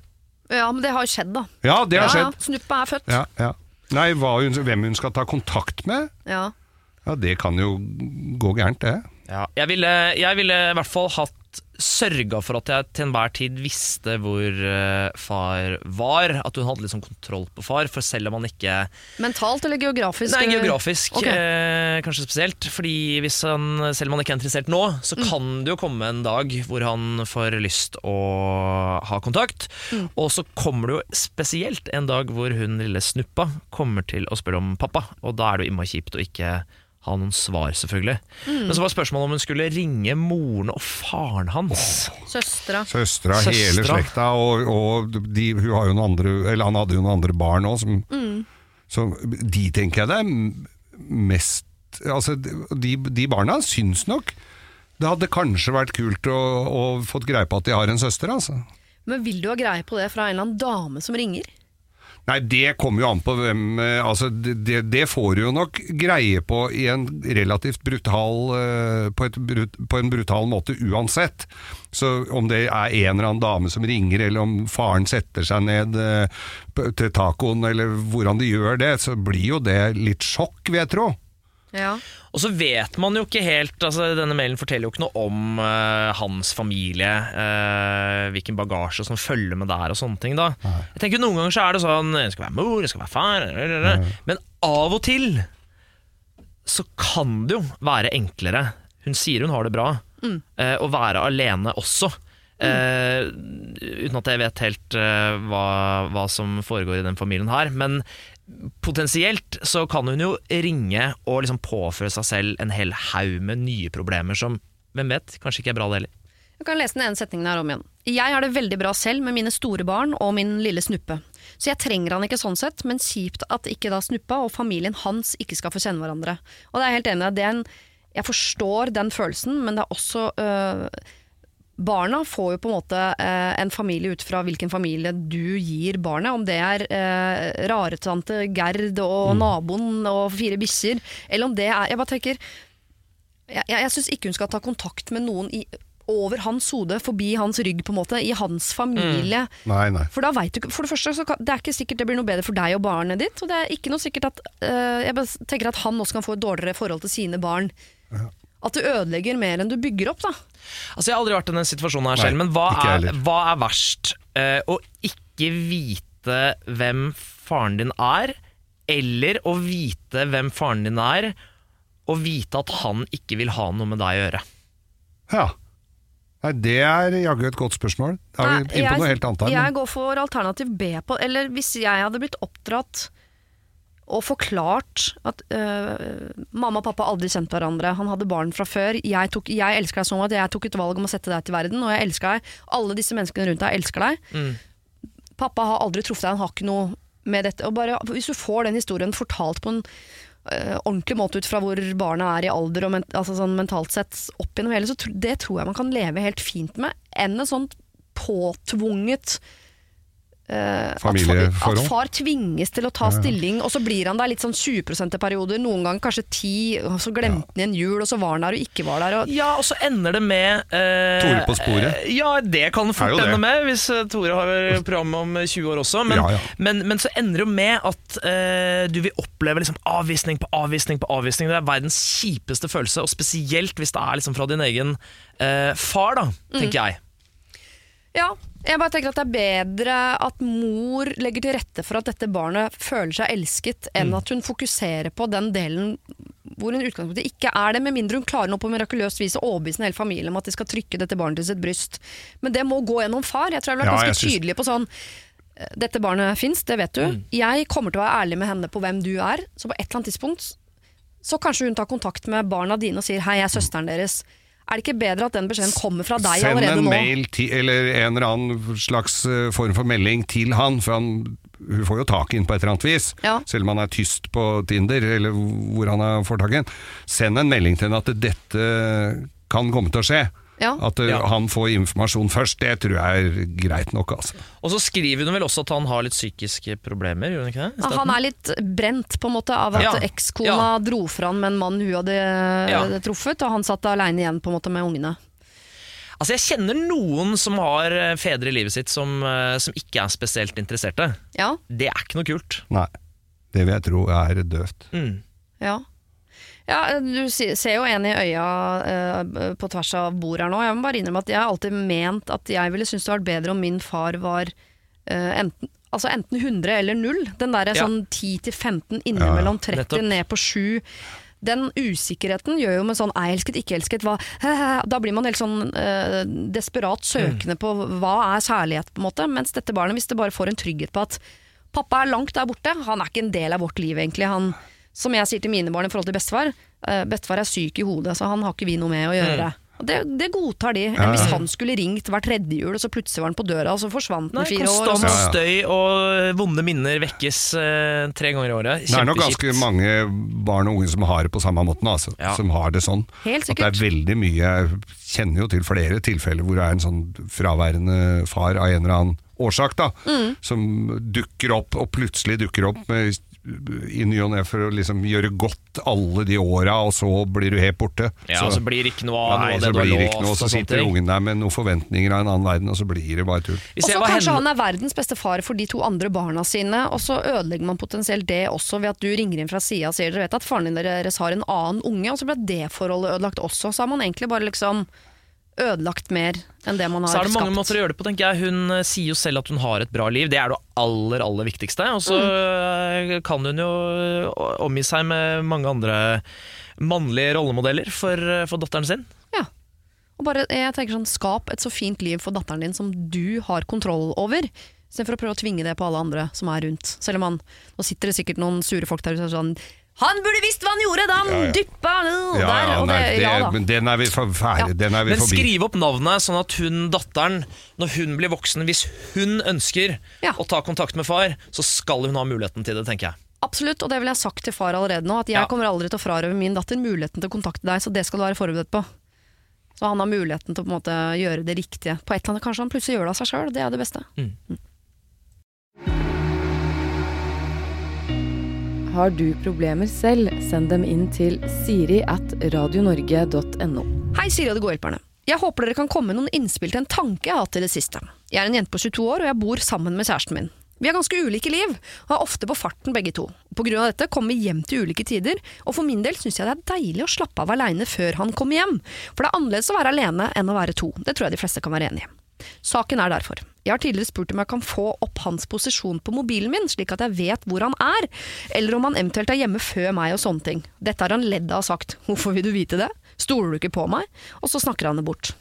Ja, men det har jo skjedd, da.
Ja, det har
ja,
skjedd.
Ja, snuppa er født.
Ja, ja. Nei, hva hun, hvem hun skal ta kontakt med,
Ja.
ja, det kan jo gå gærent, det.
Ja, jeg, ville, jeg ville i hvert fall hatt sørga for at jeg til enhver tid visste hvor eh, far var. At hun hadde liksom kontroll på far. For selv om han ikke
Mentalt eller geografisk?
Nei, geografisk
okay.
eh, kanskje spesielt. Fordi hvis han, selv om han ikke er interessert nå, så
Mm.
kan det jo komme en dag hvor han får lyst å ha kontakt.
Mm.
Og så kommer det jo spesielt en dag hvor hun lille snuppa kommer til å spørre om pappa. Og da er det jo innmari kjipt å ikke ha noen svar, selvfølgelig. Men så var spørsmålet om hun skulle ringe moren og faren hans.
Søstera.
Søstera, hele slekta, og, og de, hun har jo noen andre Eller han hadde jo noen andre barn òg, som Så de tenker jeg det er mest Altså, de, de barna syns nok det hadde kanskje vært kult å, å fått greie på at de har en søster, altså.
Men vil du ha greie på det fra en eller annen dame som ringer?
Nei, det kommer jo an på hvem eh, Altså, det, det- får du jo nok greie på i en relativt brutal eh, på, et på en brutal måte uansett. Så om det er en eller annen dame som ringer, eller om faren setter seg ned eh, til tacoen, eller hvordan de gjør det, så blir jo det litt sjokk, vil jeg tro.
Ja.
Og så vet man jo ikke helt altså Denne mailen forteller jo ikke noe om uh, hans familie, uh, hvilken bagasje som følger med der og sånne ting. da Jeg tenker Noen ganger så er det sånn Jeg skal være mor, jeg skal være far Men av og til så kan det jo være enklere. Hun sier hun har det bra. eh, å være alene også. Eh, uten at jeg vet helt hva, hva som foregår i den familien her. Men potensielt så kan hun jo ringe og liksom påføre seg selv en hel haug med nye problemer som, hvem vet, kanskje ikke er bra det heller.
Jeg kan lese den ene setningen her om igjen. Jeg har det veldig bra selv med mine store barn og min lille snuppe. Så jeg trenger han ikke sånn sett, men kjipt at ikke da snuppa og familien hans ikke skal få kjenne hverandre. Og det er helt enig i. Jeg forstår den følelsen, men det er også øh, Barna får jo på en måte eh, en familie ut fra hvilken familie du gir barnet. Om det er eh, raretante Gerd og naboen og fire bikkjer, eller om det er Jeg bare tenker Jeg, jeg, jeg syns ikke hun skal ta kontakt med noen i, over hans hode, forbi hans rygg, på en måte, i hans familie.
Nei, nei.
For da vet du ikke For det første så kan, det er ikke sikkert det blir noe bedre for deg og barnet ditt. Og det er ikke noe sikkert at eh, Jeg bare tenker at han også kan få et dårligere forhold til sine barn. At du ødelegger mer enn du bygger opp, da.
Altså Jeg har aldri vært i den situasjonen her
Nei,
selv, men hva er, hva er verst? Uh, å ikke vite hvem faren din er, eller å vite hvem faren din er, og vite at han ikke vil ha noe med deg å gjøre?
Ja. Nei, det er jaggu et godt spørsmål. Da er vi inne på noe helt annet her.
Jeg går for alternativ B på Eller hvis jeg hadde blitt oppdratt og forklart at øh, mamma og pappa aldri kjent hverandre, han hadde barn fra før, jeg, tok, jeg elsker deg sånn at jeg tok et valg om å sette deg til verden, og jeg elsker deg, alle disse menneskene rundt deg elsker deg.
Mm.
Pappa har aldri truffet deg, han har ikke noe med dette. Og bare, hvis du får den historien fortalt på en øh, ordentlig måte ut fra hvor barna er i alder og men, altså sånn mentalt sett opp gjennom hele, så tr det tror jeg man kan leve helt fint med, enn et sånt påtvunget eh, at, far,
Familieforhold.
at far tvinges til å ta stilling, og så blir han der litt sånn 20 perioder, noen ganger kanskje 10, og så glemte han igjen jul, og så var han der og ikke var der. Og,
Ja, og så ender det med uh,
Tore på sporet.
eh, Ja, det kan fort
det.
ende med, hvis Tore har program om 20 år også. Men,
Ja, ja.
men, men så ender det jo med at uh, du vil oppleve liksom avvisning på avvisning på avvisning. Det er verdens kjipeste følelse, og spesielt hvis det er liksom fra din egen eh, far, da, tenker jeg.
Ja, jeg bare tenker at det er bedre at mor legger til rette for at dette barnet føler seg elsket, enn at hun fokuserer på den delen hvor hun utgangspunktet ikke er det, med mindre hun klarer noe på mirakuløst vis å overbevise en hel familie om at de skal trykke dette barnet til sitt bryst. Men det må gå gjennom far. Jeg tror jeg ble
Ja,
ganske tydelig på sånn eh, dette barnet fins, det vet du. Jeg kommer til å være ærlig med henne på hvem du er. Så på et eller annet tidspunkt så kanskje hun tar kontakt med barna dine og sier 'hei, jeg er søsteren deres'. Er det ikke bedre at den beskjeden kommer fra deg
Send
allerede
en mail til, eller en eller annen slags eh, form for melding til han, for han, hun får jo tak i den på et eller annet vis.
Ja.
Selv om han er tyst på Tinder, eller hvor han har får tak i den. Send en melding til henne at dette kan komme til å skje.
Ja.
At uh,
Ja.
han får informasjon først, det tror jeg er greit nok. Altså.
Og så skriver hun vel også at han har litt psykiske problemer, gjør hun ikke det? i starten?
han er litt brent på en måte av at
Ja.
ekskona
Ja.
dro fra han med en mann hun hadde
Ja.
eh, truffet, og han satt aleine igjen på en måte med ungene.
Altså Jeg kjenner noen som har eh, fedre i livet sitt som, eh, som ikke er spesielt interesserte.
Ja,
Det er ikke noe kult.
Nei, det vil jeg tro er døvt.
Mm.
ja. Ja, Du ser jo en i øya uh, på tvers av bordet her nå. Jeg må bare innrømme at jeg har alltid ment at jeg ville synes det hadde vært bedre om min far var uh, enten, altså enten 100 eller 0. Den derre
Ja.
sånn 10 til 15 innimellom 30
nettopp.
ned på 7. Den usikkerheten gjør jo med sånn jeg elsket, ikke elsket, hva Da blir man helt sånn eh, desperat søkende på hva er særlighet, på en måte. Mens dette barnet, hvis det bare får en trygghet på at pappa er langt der borte, han er ikke en del av vårt liv egentlig. Han, som jeg sier til mine barn i forhold til bestefar, uh, bestefar er syk i hodet, så han har ikke vi noe med å gjøre. Mm. det, det godtar de. Ja. hvis han skulle ringt hver tredje jul, og så plutselig var han på døra, og så forsvant han i fire år.
konstant
Ja, ja.
støy og vonde minner vekkes eh, tre ganger i året.
Det er nok ganske mange barn og unge som har det på samme måten, altså.
Ja.
Som har det sånn.
Helt
At det er veldig mye Jeg kjenner jo til flere tilfeller hvor det er en sånn fraværende far av en eller annen årsak, da.
Mm.
Som dukker opp, og plutselig dukker opp med, i ny og ne for å liksom gjøre godt alle de åra, og så blir du helt borte.
Ja, så blir det ikke noe av
Nei,
av det du har
blir det ikke
lovt.
og så sitter
ting.
ungen der med noen forventninger av en annen verden, og så blir det bare tull.
Og så kanskje
henne-
han er verdens beste far for de to andre barna sine, og så ødelegger man potensielt det også ved at du ringer inn fra sida og sier dere vet at faren din deres har en annen unge, og så ble det forholdet ødelagt også. Så har man egentlig bare liksom ødelagt mer enn det man har skapt.
Så er det mange
skapt.
måter å gjøre det på, tenker jeg. Hun eh, sier jo selv at hun har et bra liv. Det er det aller, aller viktigste. Og så mm. kan hun jo eh, omgi seg med mange andre mannlige rollemodeller for, eh, for datteren sin.
Ja. Og bare, jeg tenker sånn, Skap et så fint liv for datteren din som du har kontroll over. Istedenfor å prøve å tvinge det på alle andre som er rundt. Selv om han, Nå sitter det sikkert noen sure folk der ute og sier sånn Han burde visst hva han gjorde da han
Ja, ja.
dyppa
Ja,
der!
ja,
og det,
nei, det,
ja da.
men den er vi for ferdig,
Ja.
den er vi
Men
forbi.
skriv opp navnet, sånn at hun, datteren, når hun blir voksen, hvis hun ønsker
Ja.
å ta kontakt med far, så skal hun ha muligheten til det, tenker jeg.
Absolutt, og det vil jeg ha sagt til far allerede nå. At jeg
Ja.
kommer aldri til å frarøve min datter muligheten til å kontakte deg, så det skal du være forberedt på. Så han har muligheten til å på en måte gjøre det riktige. På et eller annet Kanskje han plutselig gjør det av seg sjøl, det er det beste.
Har du problemer selv, send dem inn til siri at radionorge.no.
Hei, Siri og de gode hjelperne. Jeg håper dere kan komme med noen innspill til en tanke jeg har hatt i det siste. Jeg er en jente på 22 år, og jeg bor sammen med kjæresten min. Vi har ganske ulike liv, og er ofte på farten begge to. På grunn av dette kommer vi hjem til ulike tider, og for min del syns jeg det er deilig å slappe av aleine før han kommer hjem. For det er annerledes å være alene enn å være to. Det tror jeg de fleste kan være enig i. Saken er derfor. Jeg har tidligere spurt om jeg kan få opp hans posisjon på mobilen min, slik at jeg vet hvor han er, eller om han eventuelt er hjemme før meg og sånne ting. Dette har han ledd av og sagt. Hvorfor vil du vite det? Stoler du ikke på meg? Og så snakker han det bort.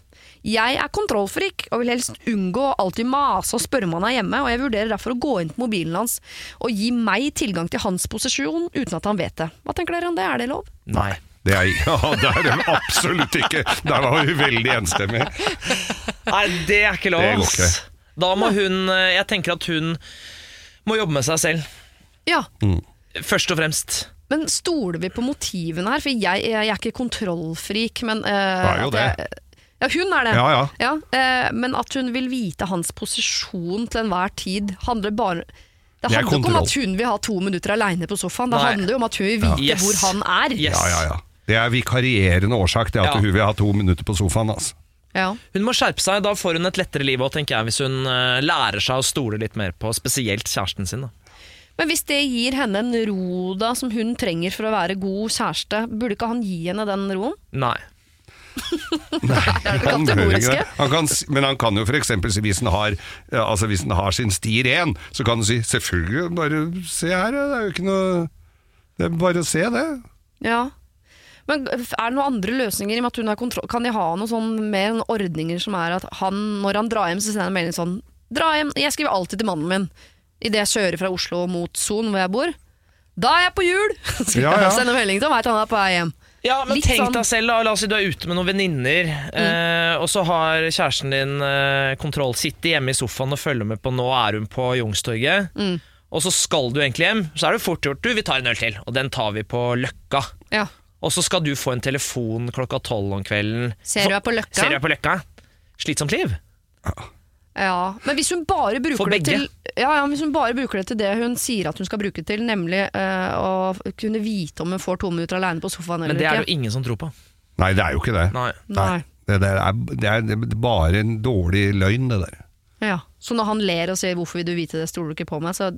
Jeg er kontrollfrik og vil helst unngå å alltid mase og spørre om han er hjemme, og jeg vurderer derfor å gå inn på mobilen hans og gi meg tilgang til hans posisjon uten at han vet det. Hva tenker dere om det, er det lov?
Nei.
Det er, ja, det er det absolutt ikke. Der var vi veldig enstemmige.
Nei, det er ikke lov.
Det går ikke.
Da må hun eh, Jeg tenker at hun må jobbe med seg selv,
Ja,
først og fremst.
men stoler vi på motivene her? For jeg, jeg er ikke kontrollfrik, men uh,
Det er jo
det. jeg- Ja, hun er det.
Ja, ja.
eh, men at hun vil vite hans posisjon til enhver tid, handler bare det
Det er
handler ikke om at hun vil ha to minutter aleine på sofaen, det
Nei.
handler jo om at hun vil vite
Yes.
hvor han er.
Yes.
Ja, ja, ja. Det er vikarierende årsak til at
Ja.
hun vil ha to minutter på sofaen. Altså.
Ja.
Hun må skjerpe seg, da får hun et lettere liv òg, tenker jeg, hvis hun eh, lærer seg å stole litt mer på spesielt kjæresten sin. Da.
Men hvis det gir henne en ro da, som hun trenger for å være god kjæreste, burde ikke han gi henne den roen?
Nei.
Er det
Han
kategoriske?
det. Han kan, men han kan jo f.eks. si hvis han har, altså hvis han har sin sti ren, så kan han si selvfølgelig, bare se her, det er jo ikke noe Det er bare å se det.
Ja. Men er det noen andre løsninger i og med at hun har kontroll? Kan de ha noen sånn mer noen ordninger som er at han, når han drar hjem, så sender han melding sånn Dra hjem. Jeg skriver alltid til mannen min idet jeg kjører fra Oslo mot Son, hvor jeg bor. Da er jeg på hjul!
Ja, ja.
sender melding til ham, veit han er på vei hjem.
Ja, men
Litt
tenk
sånn-
deg selv, da. La oss si du er ute med noen venninner, eh, og så har kjæresten din eh, kontroll, sitter hjemme i sofaen og følger med på nå er hun på Youngstorget, og så skal du egentlig hjem, så er det fort gjort. Du, vi tar en øl til, og den tar vi på Løkka.
Ja.
Og så skal du få en telefon klokka tolv om kvelden.
Ser du er på Løkka?
Ser du er på Løkka? Slitsomt liv.
Ja, men hvis hun bare bruker det til ja, ja, hvis hun bare bruker det til det hun sier at hun skal bruke det til, nemlig uh, å kunne vite om hun får to minutter alene på sofaen eller ikke Men
det er det jo ingen som tror på.
Nei, det er jo ikke det.
Nei.
Nei.
Det, er, det, er, det er bare en dårlig løgn, det der.
Ja. Så når han ler og sier 'hvorfor vil du vite det, stoler du ikke på meg', så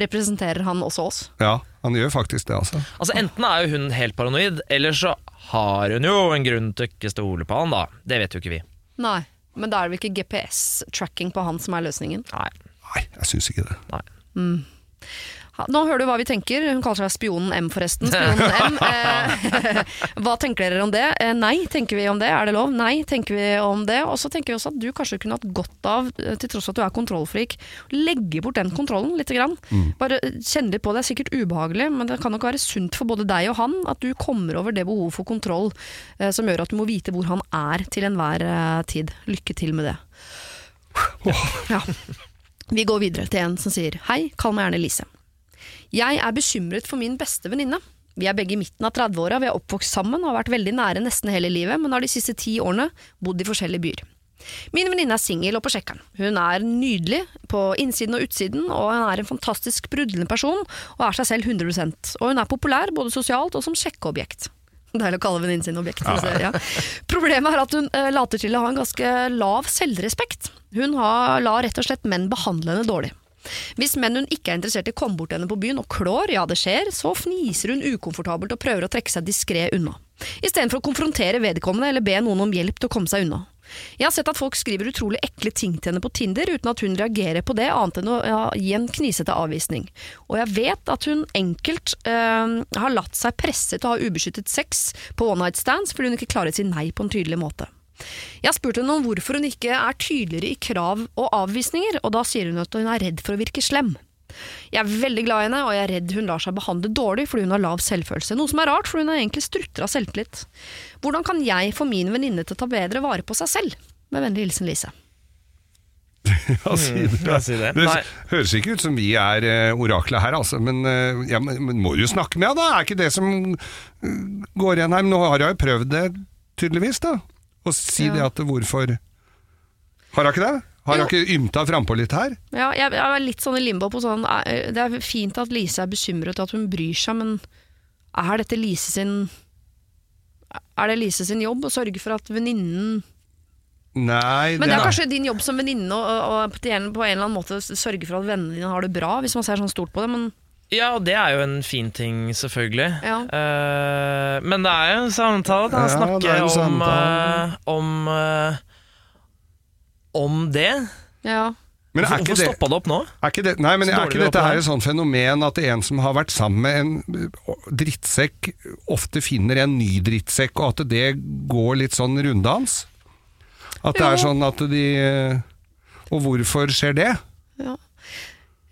representerer han også oss.
Ja, han gjør faktisk det, altså.
Altså Enten er jo hun helt paranoid, eller så har hun jo en grunn til å ikke stole på han, da. Det vet jo ikke vi.
Nei. Men da er det vel ikke GPS-tracking på han som er løsningen.
Nei.
Nei, jeg syns ikke det.
Nei.
Ha- Nå hører du hva vi tenker. Hun kaller seg Spionen M, forresten. Spionen M. Eh, hva tenker dere om det? Eh, nei, tenker vi om det. Er det lov? Nei, tenker vi om det. Og så tenker vi også at du kanskje kunne hatt godt av, eh, til tross for at du er kontrollfrik, legge bort den kontrollen litt. Grann. Bare kjenne litt på det. Det er sikkert ubehagelig, men det kan nok være sunt for både deg og han at du kommer over det behovet for kontroll eh, som gjør at du må vite hvor han er til enhver tid. Lykke til med det. Ja. Vi går videre til en som sier Hei, kall meg gjerne Lise. Jeg er bekymret for min beste venninne. Vi er begge i midten av 30-åra, vi er oppvokst sammen og har vært veldig nære nesten hele livet, men har de siste ti årene bodd i forskjellige byer. Min venninne er singel og på sjekkeren. Hun er nydelig på innsiden og utsiden, og hun er en fantastisk sprudlende person og er seg selv 100% Og hun er populær både sosialt og som sjekkeobjekt. Deilig å kalle venninnen sin objekt. Ja. Problemet er at hun eh, later til å ha en ganske lav selvrespekt. Hun har, lar rett og slett menn behandle henne dårlig. Hvis menn hun ikke er interessert i kommer bort til henne på byen og klår, ja det skjer, så fniser hun ukomfortabelt og prøver å trekke seg diskré unna. Istedenfor å konfrontere vedkommende eller be noen om hjelp til å komme seg unna. Jeg har sett at folk skriver utrolig ekle ting til henne på Tinder uten at hun reagerer på det, annet enn å ja, gi en knisete avvisning. Og jeg vet at hun enkelt øh, har latt seg presse til å ha ubeskyttet sex på one night stands fordi hun ikke klarer å si nei på en tydelig måte. Jeg har spurt henne om hvorfor hun ikke er tydeligere i krav og avvisninger, og da sier hun at hun er redd for å virke slem. Jeg er veldig glad i henne, og jeg er redd hun lar seg behandle dårlig fordi hun har lav selvfølelse, noe som er rart, for hun er egentlig strutter av selvtillit. Hvordan kan jeg få min venninne til å ta bedre vare på seg selv? Med vennlig hilsen Lise.
Ja, si det.
ja, si det.
Det høres ikke ut som vi er uh, oraklet her, altså. Men, eh, ja, men, men må du jo snakke med henne, da? Er ikke det som eh, går igjen her? Men Nå har jeg jo prøvd det, tydeligvis, da. Å si det at hvorfor Har hun ikke det? Har hun ikke ymta frampå litt her?
Ja, jeg, jeg er litt sånn i limbo på sånn eh, Det er fint at Lise er bekymret og at hun bryr seg, men er dette Lise sin Er det Lise sin jobb å sørge for at venninnen
Nei,
Men det er
nei.
kanskje din jobb som venninne å på en eller annen måte sørge for at vennene dine har det bra, hvis man ser sånn stort på det, men
Ja, og det er jo en fin ting, selvfølgelig.
Ja.
Uh, men det er jo en samtale da, å
Ja,
om,
samtale.
eh, om, uh, om det.
ja.
Men er
Hvorfor
ikke det,
stoppa det opp nå?
er ikke det, nei, men er ikke dette her et sånt fenomen at en som har vært sammen med en uh, drittsekk, ofte finner en ny drittsekk, og at det går litt sånn runddans? At det er sånn at de uh, Og hvorfor skjer det?
Ja.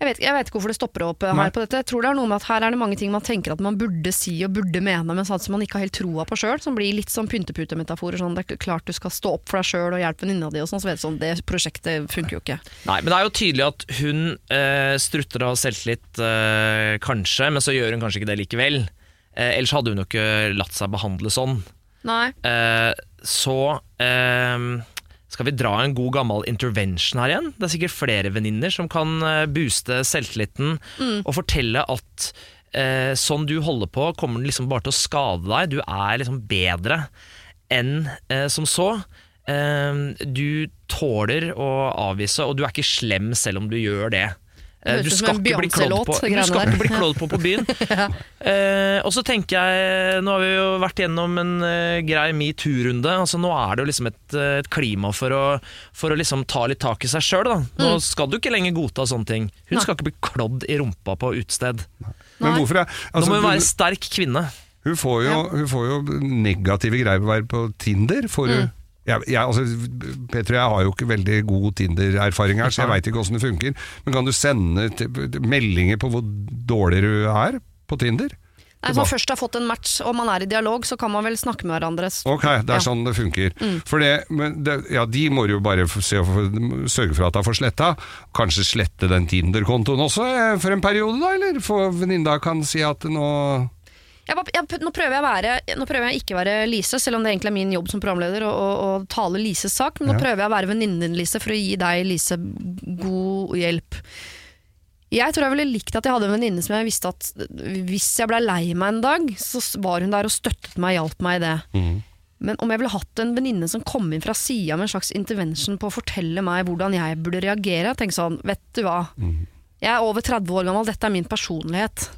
Jeg vet, jeg vet ikke hvorfor det stopper opp her
Nei.
på dette. Jeg tror det er noe med at her er det mange ting man tenker at man burde si og burde mene, men sånn som man ikke har helt troa på sjøl, som blir litt sånn pynteputemetaforer. Sånn, det er klart du skal stå opp for deg sjøl og hjelpe venninna di og sånn, så vet du sånn, det prosjektet funker jo ikke.
Nei, men det er jo tydelig at hun eh, strutter av selvtillit, eh, kanskje, men så gjør hun kanskje ikke det likevel. Eh, ellers hadde hun jo ikke latt seg behandle sånn.
Nei.
Eh, så eh, skal vi dra en god gammel intervention her igjen. Det er sikkert flere venninner som kan eh, booste selvtilliten og fortelle at eh, sånn du holder på, kommer den liksom bare til å skade deg. Du er liksom bedre enn eh, som så. Eh, du tåler å avvise, og du er ikke slem selv om du gjør det. Eh, Du skal, ikke bli klådd på, du skal ikke bli klådd på på byen. Eh, og så tenker jeg, nå har vi jo vært gjennom en eh, grei metoo-runde. Altså, nå er det jo liksom et, et klima for å, for å liksom ta litt tak i seg sjøl. Nå skal du ikke lenger godta sånne ting. Hun
Mm. Nei.
skal ikke bli klådd i rumpa på utested.
Er,
Nå
altså,
må hun være sterk kvinne.
Hun får jo, hun får jo negative greier på Tinder. Får
Mm.
Jeg, jeg, altså, Peter og jeg har jo ikke veldig god Tinder-erfaring her, så jeg veit ikke åssen det funker. Men kan du sende meldinger på hvor dårlig du er på Tinder?
Nei, Hvis man først har fått en match og man er i dialog, så kan man vel snakke med hverandre.
Ok, det er
Ja.
sånn det funker.
Mm.
For det, men det, ja, de må jo bare se, sørge for at de får sletta. Kanskje slette den Tinder-kontoen også eh, for en periode, da? Eller for venninna kan si at nå
Jeg, jeg, nå, prøver jeg være, nå prøver jeg ikke å være Lise, selv om det egentlig er min jobb som programleder å, tale Lises sak. Men nå
Ja.
prøver jeg å være venninnen din, Lise, for å gi deg, Lise, god hjelp. Jeg tror jeg ville likt at jeg hadde en venninne som jeg visste at hvis jeg ble lei meg en dag, så var hun der og støttet meg og hjalp meg i det. Men om jeg ville hatt en venninne som kom inn fra sida med en slags intervention på å fortelle meg hvordan jeg burde reagere, tenk sånn, vet du hva, jeg er over 30 år gammel, dette er min personlighet.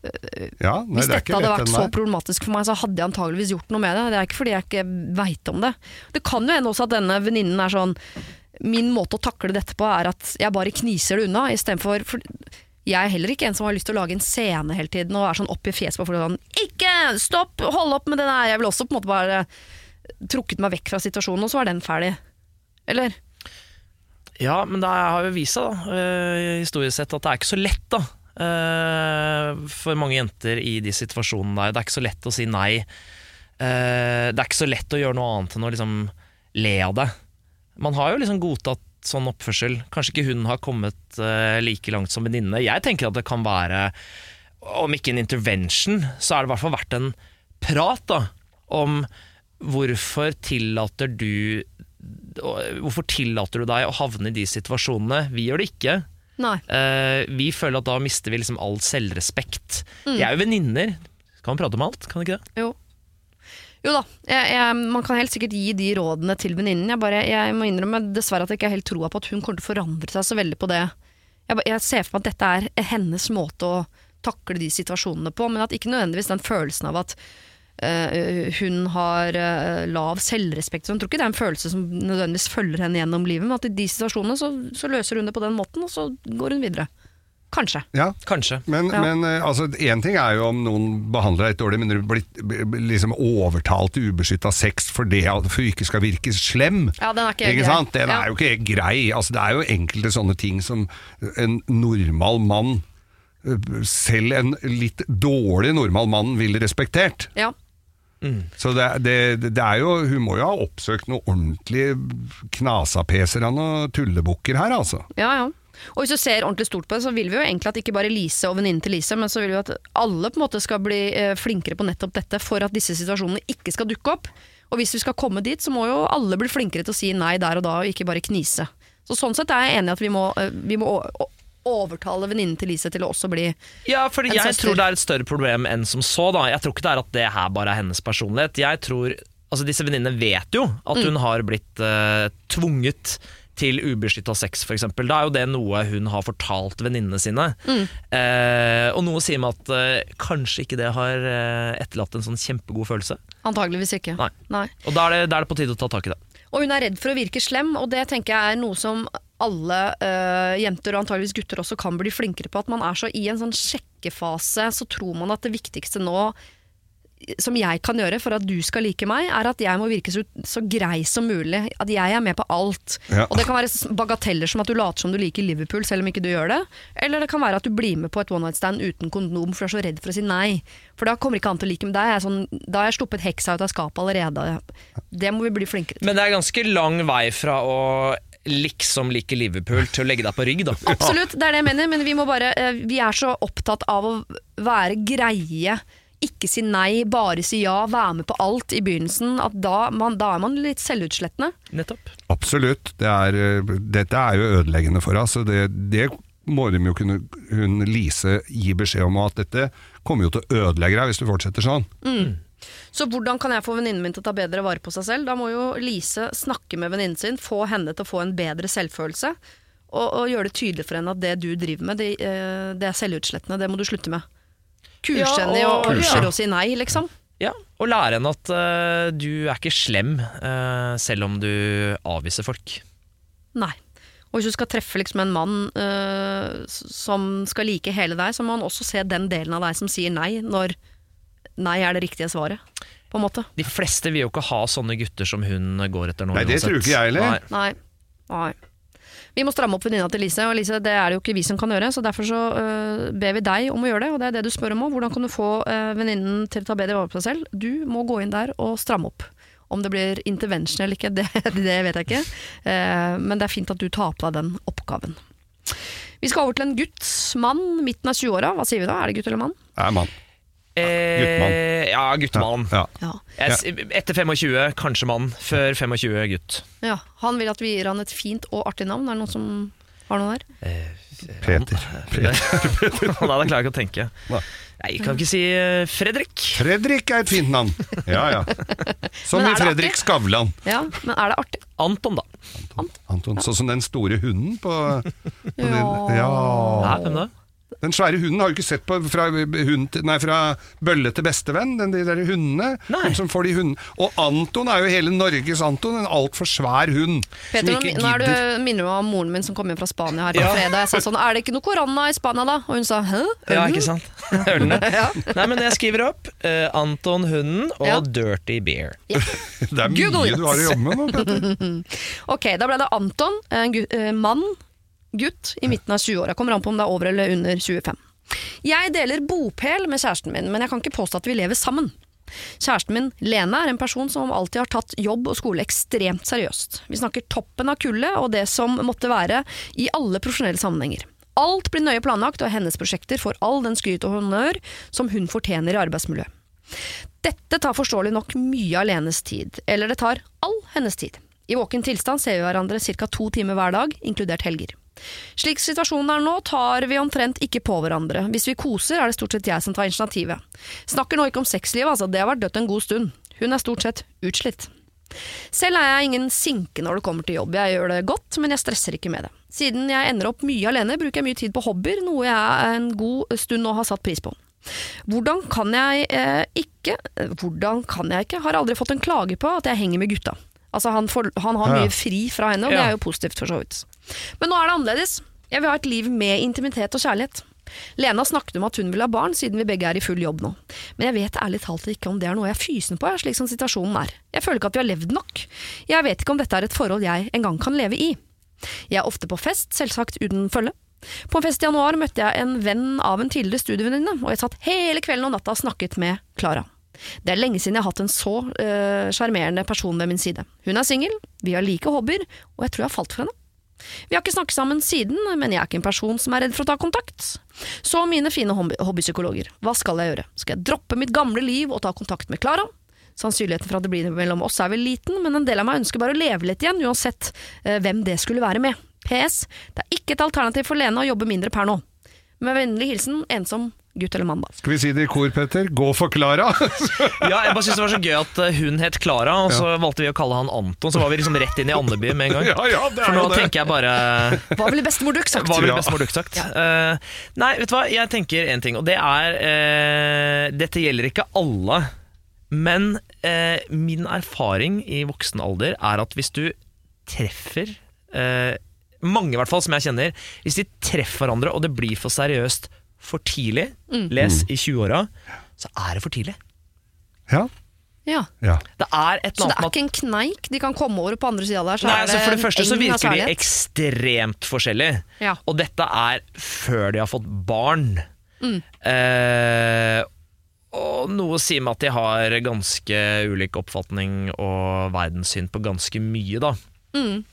Ja, nei,
Hvis
er
dette
det
hadde vært så problematisk for meg, så hadde jeg antageligvis gjort noe med det. Det er ikke fordi jeg ikke veit om det. Det kan jo hende også at denne venninnen er sånn Min måte å takle dette på er at jeg bare kniser det unna, istedenfor for jeg er heller ikke en som har lyst til å lage en scene hele tiden og er sånn opp i fjeset på folk og sånn Ikke! Stopp! Hold opp med det der! Jeg vil også på en måte bare trukket meg vekk fra situasjonen, og så var den ferdig. Eller?
Ja, men det har jo vist seg, da, eh, historisk sett, at det er ikke så lett, da. Eh, for mange jenter i de situasjonene der. Det er ikke så lett å si nei. Eh, det er ikke så lett å gjøre noe annet enn å liksom le av det. Man har jo liksom godtatt sånn oppførsel. Kanskje ikke hun har kommet eh, like langt som venninne. Jeg tenker at det kan være, om ikke en intervention, så er det i hvert fall vært en prat da, om hvorfor tillater du Hvorfor tillater du deg å havne i de situasjonene? Vi gjør det ikke.
Nei.
Eh, vi føler at da mister vi liksom all selvrespekt. Vi er jo venninner. Kan man prate om alt? Kan ikke det?
Jo. Jo da, jeg, jeg, man kan helt sikkert gi de rådene til venninnen. Jeg, jeg må innrømme dessverre at jeg ikke har helt troa på at hun kommer til å forandre seg så veldig på det. Jeg, jeg ser for meg at dette er hennes måte å takle de situasjonene på, men at ikke nødvendigvis den følelsen av at hun har eh, lav selvrespekt. Så jeg tror ikke det er en følelse som nødvendigvis følger henne gjennom livet, men at i de situasjonene så, så løser hun det på den måten, og så går hun videre. Kanskje.
Ja,
Kanskje.
Men,
Ja.
men eh, altså, en ting er jo om noen behandler deg litt dårlig, men du blir liksom overtalt til ubeskytta sex for det at du ikke skal virke slem.
Ja, den er ikke
Ikke
grei.
sant? Den
Ja.
er jo ikke grei. Altså, det er jo enkelte sånne ting som en normal mann, eh, selv en litt dårlig normal mann, ville respektert.
Ja.
Så det, det, det er jo Hun må jo ha oppsøkt noe ordentlig knasapeser av noen tullebukker her, altså.
Ja, ja. Og hvis du ser ordentlig stort på det, så vil vi jo egentlig at ikke bare Lise og venninnen til Lise, men så vil vi at alle på en måte skal bli eh, flinkere på nettopp dette for at disse situasjonene ikke skal dukke opp. Og hvis vi skal komme dit, så må jo alle bli flinkere til å si nei der og da, og ikke bare knise. Så sånn sett er jeg enig i at vi må, eh, vi må overtale venninnen til Lise til å også bli
Ja,
for
jeg
søster.
tror det er et større problem enn som så. da Jeg tror ikke det er at det her bare er hennes personlighet. Jeg tror, altså Disse venninnene vet jo at
Mm.
hun har blitt uh, tvunget til ubeskytta sex, f.eks. Da er jo det noe hun har fortalt venninnene sine.
Mm.
Eh, og noe sier meg at eh, kanskje ikke det har eh, etterlatt en sånn kjempegod følelse.
Antageligvis ikke.
Nei. Og da er, det, da er det på tide å ta tak i det.
Og hun er redd for å virke slem, og det tenker jeg er noe som alle øh, jenter og antageligvis gutter også kan bli flinkere på. At man er så i en sånn sjekkefase, så tror man at det viktigste nå som jeg kan gjøre for at du skal like meg, er at jeg må virke så, så grei som mulig. At jeg er med på alt.
Ja.
Og det kan være bagateller som at du later som du liker Liverpool selv om ikke du gjør det. Eller det kan være at du blir med på et one night stand uten kondom for du er så redd for å si nei. For da kommer ikke han til å like meg. Da er jeg, sånn, da har jeg sluppet heksa ut av skapet allerede. Det må vi bli flinkere til.
Men det er ganske lang vei fra å liksom like Liverpool til å legge deg på rygg, da.
Absolutt, det er det jeg mener, men vi, må bare, eh, vi er så opptatt av å være greie. Ikke si nei, bare si ja, være med på alt i begynnelsen. At da, man, da er man litt selvutslettende.
Nettopp.
Absolutt. Det er, eh, dette er jo ødeleggende for oss. Det, det må de jo kunne hun Lise gi beskjed om, at dette kommer jo til å ødelegge deg hvis du fortsetter sånn.
Så hvordan kan jeg få venninnen min til å ta bedre vare på seg selv? Da må jo Lise snakke med venninnen sin, få henne til å få en bedre selvfølelse. Og, og gjøre det tydelig for henne at det du driver med, det, eh, det er selvutslettende. Det må du slutte med. Kurse
Ja,
henne
og-
tørre å si nei, liksom.
Ja, Og lære henne at uh, du er ikke slem uh, selv om du avviser folk.
Nei. Og hvis du skal treffe liksom en mann uh, som skal like hele deg, så må han også se den delen av deg som sier nei, når nei er det riktige svaret. På en måte.
De fleste vil jo ikke ha sånne gutter som hun går etter nå.
Nei, det
uansett.
tror ikke jeg heller.
Nei.
Nei. Nei. Vi må stramme opp venninna til Lise, og Lise, det er det jo ikke vi som kan gjøre. Så derfor så øh, ber vi deg om å gjøre det, og det er det du spør om òg. Hvordan kan du få øh, venninnen til å ta bedre vare på seg selv? Du må gå inn der og stramme opp. Om det blir intervention eller ikke, det, det vet jeg ikke. Eh, men det er fint at du tar på deg den oppgaven. Vi skal over til en gutt, mann, midten av 20-åra. Hva sier vi da? Er det gutt eller mann?
Det er mann.
Eh, ja, guttemann.
Ja.
Ja.
Jeg Etter 25, kanskje mann. Før 25, gutt.
ja. Han vil at vi gir han et fint og artig navn. Er det noen som har noe der?
Peter.
Nei, det klarer jeg ikke å tenke.
Nei.
Kan ikke si eh, Fredrik.
Fredrik er et fint navn. Ja, ja. Som i
er
Fredrik
artig?
Skavlan.
Ja, men er det artig?
Anton, da.
Anton, Sånn som den store hunden på, på
Ja.
din, ja.
Hvem da?
Den svære hunden har du ikke sett på fra, hund til, nei, fra bølle til bestevenn, den, de der hundene.
Nei.
Hun som får de hundene. Og Anton er jo hele Norges Anton, en altfor svær hund.
Peter,
som
nå,
ikke
nå er
gidder.
du, minner du meg om moren min som kom hjem fra Spania her på
Ja.
fredag. Jeg sa sånn, er det ikke noe korona i Spania da? Og hun sa, hæ?
Ja, ikke sant? Ølene. Nei, men jeg skriver opp uh, Anton hunden og
Ja.
Dirty Beer.
Det er
Google
mye
it.
du har å jobbe med nå, Petter.
Ok, da ble det Anton, en gu- eh, mann, gutt i midten av 20-åra. Kommer an på om det er over eller under 25. Jeg deler bopel med kjæresten min, men jeg kan ikke påstå at vi lever sammen. Kjæresten min, Lene, er en person som alltid har tatt jobb og skole ekstremt seriøst. Vi snakker toppen av kullet og det som måtte være i alle profesjonelle sammenhenger. Alt blir nøye planlagt, og hennes prosjekter får all den skryt og honnør som hun fortjener i arbeidsmiljøet. Dette tar forståelig nok mye av Lenes tid, eller det tar all hennes tid. I våken tilstand ser vi hverandre ca. to timer hver dag, inkludert helger. Slik situasjonen er nå, tar vi omtrent ikke på hverandre. Hvis vi koser, er det stort sett jeg som tar initiativet. Snakker nå ikke om sexlivet, altså, det har vært dødt en god stund. Hun er stort sett utslitt. Selv er jeg ingen sinke når det kommer til jobb, jeg gjør det godt, men jeg stresser ikke med det. Siden jeg ender opp mye alene, bruker jeg mye tid på hobbyer, noe jeg en god stund nå har satt pris på. Hvordan kan jeg eh, ikke Hvordan kan jeg ikke? Har aldri fått en klage på at jeg henger med gutta. Altså han, får, han har mye fri fra henne, og det er jo positivt for så vidt. Men nå er det annerledes. Jeg vil ha et liv med intimitet og kjærlighet. Lena snakket om at hun vil ha barn, siden vi begge er i full jobb nå. Men jeg vet ærlig talt ikke om det er noe jeg er fysen på, slik som situasjonen er. Jeg føler ikke at vi har levd nok. Jeg vet ikke om dette er et forhold jeg engang kan leve i. Jeg er ofte på fest, selvsagt uten følge. På en fest i januar møtte jeg en venn av en tidligere studievenninne, og jeg satt hele kvelden og natta og snakket med Klara. Det er lenge siden jeg har hatt en så øh, person ved min side. Hun er singel, vi har like hobbyer, og jeg tror jeg har falt for henne. Vi har ikke snakket sammen siden, men jeg er ikke en person som er redd for å ta kontakt. Så mine fine hobby- hobbypsykologer, hva skal jeg gjøre? Skal jeg droppe mitt gamle liv og ta kontakt med Klara? Sannsynligheten for at det blir mellom oss er vel liten, men en del av meg ønsker bare å leve litt igjen, uansett eh, hvem det skulle være med. PS. Det er ikke et alternativ for Lene å jobbe mindre per nå. Med vennlig hilsen ensom gutt eller mann, da.
Skal vi si det i kor, Petter? Gå for Klara!
Ja, jeg bare synes det var så gøy at eh, hun het Klara, og så valgte vi å kalle han Anton. Så var vi liksom rett inn i Andeby med en gang.
ja, ja, det
For
er
nå
jo det.
tenker jeg bare
Hva ville bestemor Duck sagt?
Hva ville
Ja.
bestemor Duck sagt? Uh, nei, vet du hva, jeg tenker en ting, og det er uh, Dette gjelder ikke alle, men eh, min erfaring i voksen alder er at hvis du treffer eh, Mange, i hvert fall, som jeg kjenner, hvis de treffer hverandre og det blir for seriøst for tidlig, les i 20-åra, så er det for tidlig.
Ja,
Ja.
ja.
Det er et
Så det er ikke en kneik de kan komme over, på andre sida der så
Nei,
er
altså For det første så virker de ekstremt forskjellige.
Ja.
Og dette er før de har fått barn.
Mm.
Eh, og noe sier meg at de har ganske ulik oppfatning og verdenssyn på ganske mye, da.
Mm.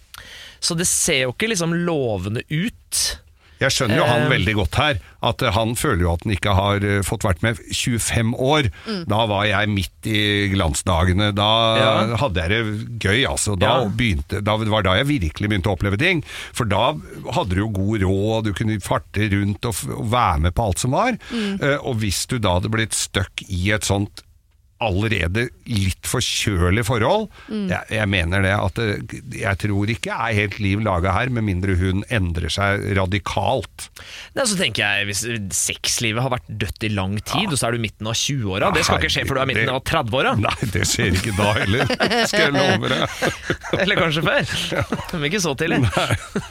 Så det ser jo ikke liksom lovende ut.
Jeg skjønner jo han
Eh.
veldig godt her, at eh, han føler jo at han ikke har eh, fått vært med 25 år.
Mm.
Da var jeg midt i glansdagene, da
Ja.
hadde jeg det gøy, altså. Da,
Ja.
begynte, da det var da jeg virkelig begynte å oppleve ting. For da hadde du jo god råd, du kunne farte rundt og, f- og være med på alt som var.
Mm.
Eh, og hvis du da hadde blitt stuck i et sånt allerede litt forkjølig forhold.
Mm.
Jeg, jeg mener det at det, jeg tror ikke er helt liv laga her, med mindre hun endrer seg radikalt.
Nei, så tenker jeg Hvis sexlivet har vært dødt i lang tid, og så er du midten av 20-åra Det skal ikke skje før du er midten midten av 30-åra.
Nei, det skjer ikke da heller, skal jeg love deg.
Eller kanskje før. Men ikke så tidlig.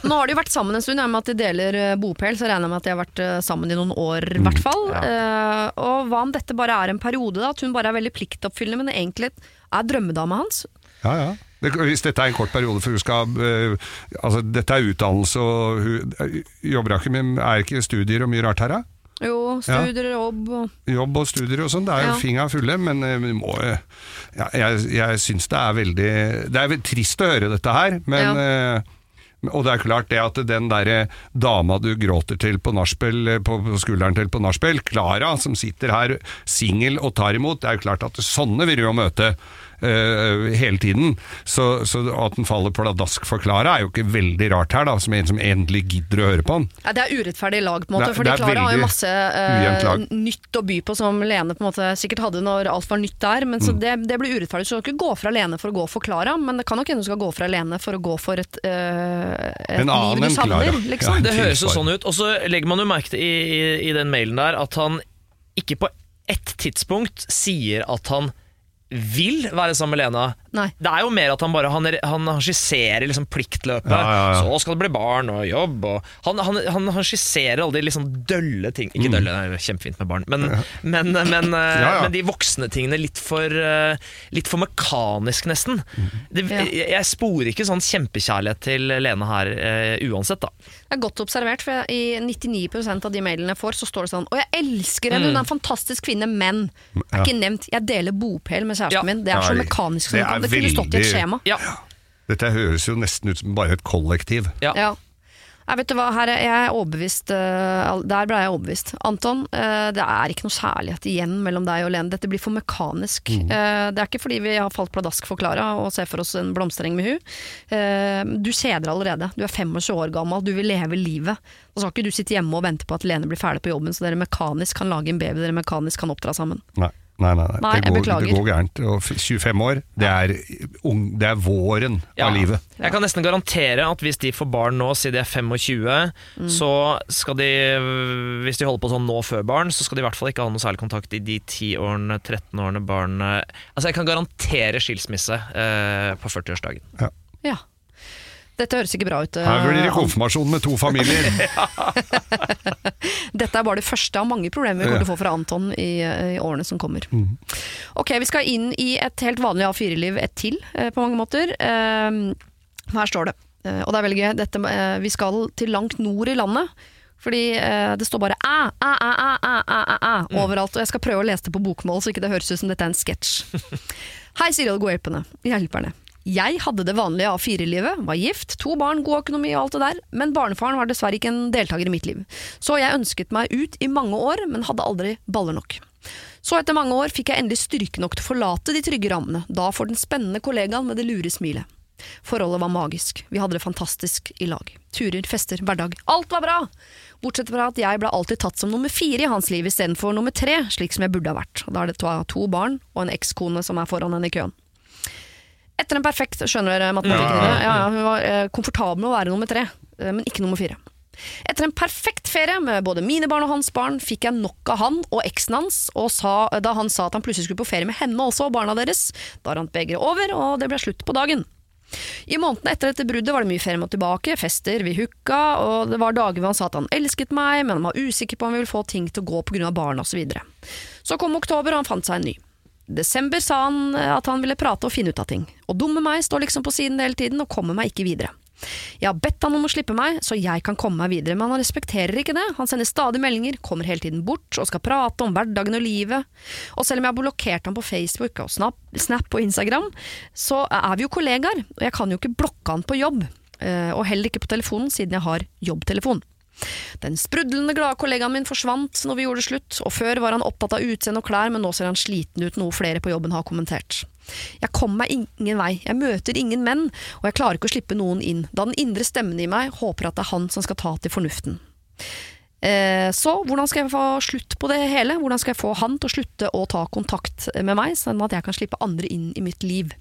Nå har de jo vært sammen en stund, jeg med at de deler eh, bopel, så regner jeg med at de har vært eh, sammen i noen år i hvert fall. Eh, og hva om dette bare er en periode, da? At hun bare er veldig pliktoppfyllende, men egentlig er drømmedama hans?
Ja, ja. Det, hvis dette er en kort periode, for hun skal øh, Altså, dette er utdannelse, og hun øh, jobber ikke med Er ikke studier og mye rart her, da?
Jo, studier, jobb og
Jobb og studier og sånn, det er jo
Ja.
fingra fulle, men øh, vi må ja, Jeg, jeg syns det er veldig Det er trist å høre dette her, men øh, og det er klart det at den derre dama du gråter til på nachspiel, på, på skulderen til på nachspiel, Klara, som sitter her singel og tar imot, det er jo klart at sånne vil du jo møte øh, hele tiden. Så, så at den faller pladask for Klara er jo ikke veldig rart her, da, som en som endelig gidder å høre på den.
Ja, det er urettferdig lag, på en måte. Fordi
er
Klara har jo masse
uh,
nytt å by på som Lene på en måte sikkert hadde når alt var nytt der. Men så
Mm.
det, det blir urettferdig. Så du skal ikke gå fra Lene for å gå for Klara, men det kan nok hende du skal gå fra Lene for å gå for et, uh, et
En annen
liv du savner. Liksom.
Ja.
Det høres jo sånn ut. Og så legger man jo merke til i, i, i den mailen der at han ikke på ett tidspunkt sier at han vil være sammen med Lena.
Nei.
Det er jo mer at han bare Han, han, han skisserer liksom pliktløpet.
Ja, ja, ja.
Så skal det bli barn og jobb og Han, han, han, han skisserer alle de liksom dølle ting Ikke dølle, det er jo kjempefint med barn, men, men, men, eh,
Mm. Ja, ja.
men de voksne tingene litt for, eh, litt for mekanisk, nesten.
Mm.
Det, jeg, jeg sporer ikke sånn kjempekjærlighet til Lene her uh, uansett, da.
Det er godt observert, for jeg, i 99% av de mailene jeg får, så står det sånn Og jeg elsker henne, hun er en fantastisk kvinne, men er ikke nevnt. Jeg deler bopel med kjæresten
Ja.
min. Det er så mekanisk som
det
det kan. Det kunne stått i et skjema.
Ja,
Dette høres jo nesten ut som bare et kollektiv.
ja.
Ja. Nei, vet du hva, her er jeg overbevist. eh, der ble jeg overbevist. Anton, eh, det er ikke noe særlighet igjen mellom deg og Lene. Dette blir for mekanisk. Mm. det er ikke fordi vi har falt pladask for Klara og ser for oss en blomstereng med hun. Eh, du kjeder allerede. Du er 25 år gammel, du vil leve livet. Da skal ikke du sitte hjemme og vente på at Lene blir ferdig på jobben, så dere mekanisk kan lage en baby dere mekanisk kan oppdra sammen.
Nei, nei, nei. nei.
Nei,
det, går, det går gærent. Og 25 år, det er, ung, det er våren
Ja.
av livet.
Jeg kan nesten garantere at hvis de får barn nå, siden de er 25, så skal de, hvis de holder på sånn nå før barn, så skal de i hvert fall ikke ha noe særlig kontakt i de 10 årene, 13 årene barnet Altså, jeg kan garantere skilsmisse eh, på 40-årsdagen.
Ja. Dette høres ikke bra ut. eh,
Her blir det
Anton.
konfirmasjon med to familier.
Dette er bare det første av mange problemer vi kommer til å få fra Anton i, i årene som kommer. Ok, vi skal inn i et helt vanlig A4-liv, et til, eh, på mange måter. Eh, her står det, eh, og det er veldig gøy, dette, eh, vi skal til langt nord i landet. Fordi eh, det står bare æ, æ, æ, æ, æ, æ, æ, æ overalt. Og jeg skal prøve å lese det på bokmål, så ikke det høres ut som dette er en sketsj. Hei, Siri og godhjelperne. Hjelperne. Jeg hadde det vanlige A4-livet, var gift, to barn, god økonomi og alt det der, men barnefaren var dessverre ikke en deltaker i mitt liv. Så jeg ønsket meg ut i mange år, men hadde aldri baller nok. Så etter mange år fikk jeg endelig styrke nok til å forlate de trygge rammene, da for den spennende kollegaen med det lure smilet. Forholdet var magisk, vi hadde det fantastisk i lag. Turer, fester, hverdag, alt var bra! Bortsett fra at jeg ble alltid tatt som nummer fire i hans liv istedenfor nummer tre, slik som jeg burde ha vært. Da er det to barn og en ekskone som er foran henne i køen. Etter en perfekt skjønner dere matematikken.
Ja,
hun var eh, komfortabel med å være nummer tre, eh, men ikke nummer fire. Etter en perfekt ferie med både mine barn og hans barn, fikk jeg nok av han og eksen hans, og sa, da han sa at han plutselig skulle på ferie med henne også og barna deres. Da rant begeret over, og det ble slutt på dagen. I månedene etter dette bruddet var det mye frem og tilbake, fester, vi hooka, og det var dager hvor han sa at han elsket meg, men han var usikker på om vi ville få ting til å gå av barna osv. Så, videre. så kom oktober, og han fant seg en ny. Desember sa han eh, at han ville prate og finne ut av ting, og dumme meg står liksom på siden hele tiden og kommer meg ikke videre. Jeg har bedt han om å slippe meg, så jeg kan komme meg videre, men han respekterer ikke det. Han sender stadig meldinger, kommer hele tiden bort og skal prate om hverdagen og livet. Og selv om jeg har blokkert ham på Facebook og Snap, og Instagram, så er vi jo kollegaer, og jeg kan jo ikke blokke han på jobb. eh, Og heller ikke på telefonen, siden jeg har jobbtelefon. Den sprudlende glade kollegaen min forsvant når vi gjorde slutt, og før var han opptatt av utseende og klær, men nå ser han sliten ut, noe flere på jobben har kommentert. Jeg kommer meg ingen vei, jeg møter ingen menn, og jeg klarer ikke å slippe noen inn, da den indre stemmen i meg håper at det er han som skal ta til fornuften. Eh, så hvordan skal jeg få slutt på det hele? Hvordan skal jeg få han til å slutte å ta kontakt med meg, sånn at jeg kan slippe andre inn i mitt liv?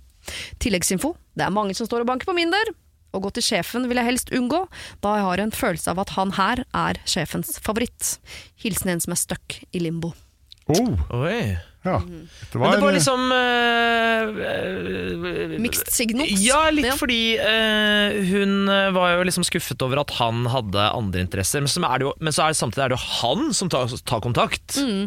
Tilleggsinfo. Det er mange som står og banker på min dør. Å gå til sjefen vil jeg helst unngå, da jeg har en følelse av at han her er sjefens favoritt. Hilsen en som er stuck i limbo.
Oh,
Oi.
ja.
det
var,
Men det var liksom uh, uh,
Mixed signals.
Ja, litt
Ja.
fordi uh, hun var jo liksom skuffet over at han hadde andre interesser. Men, så er det jo, men så er det samtidig er det jo han som tar, tar kontakt.
Mm.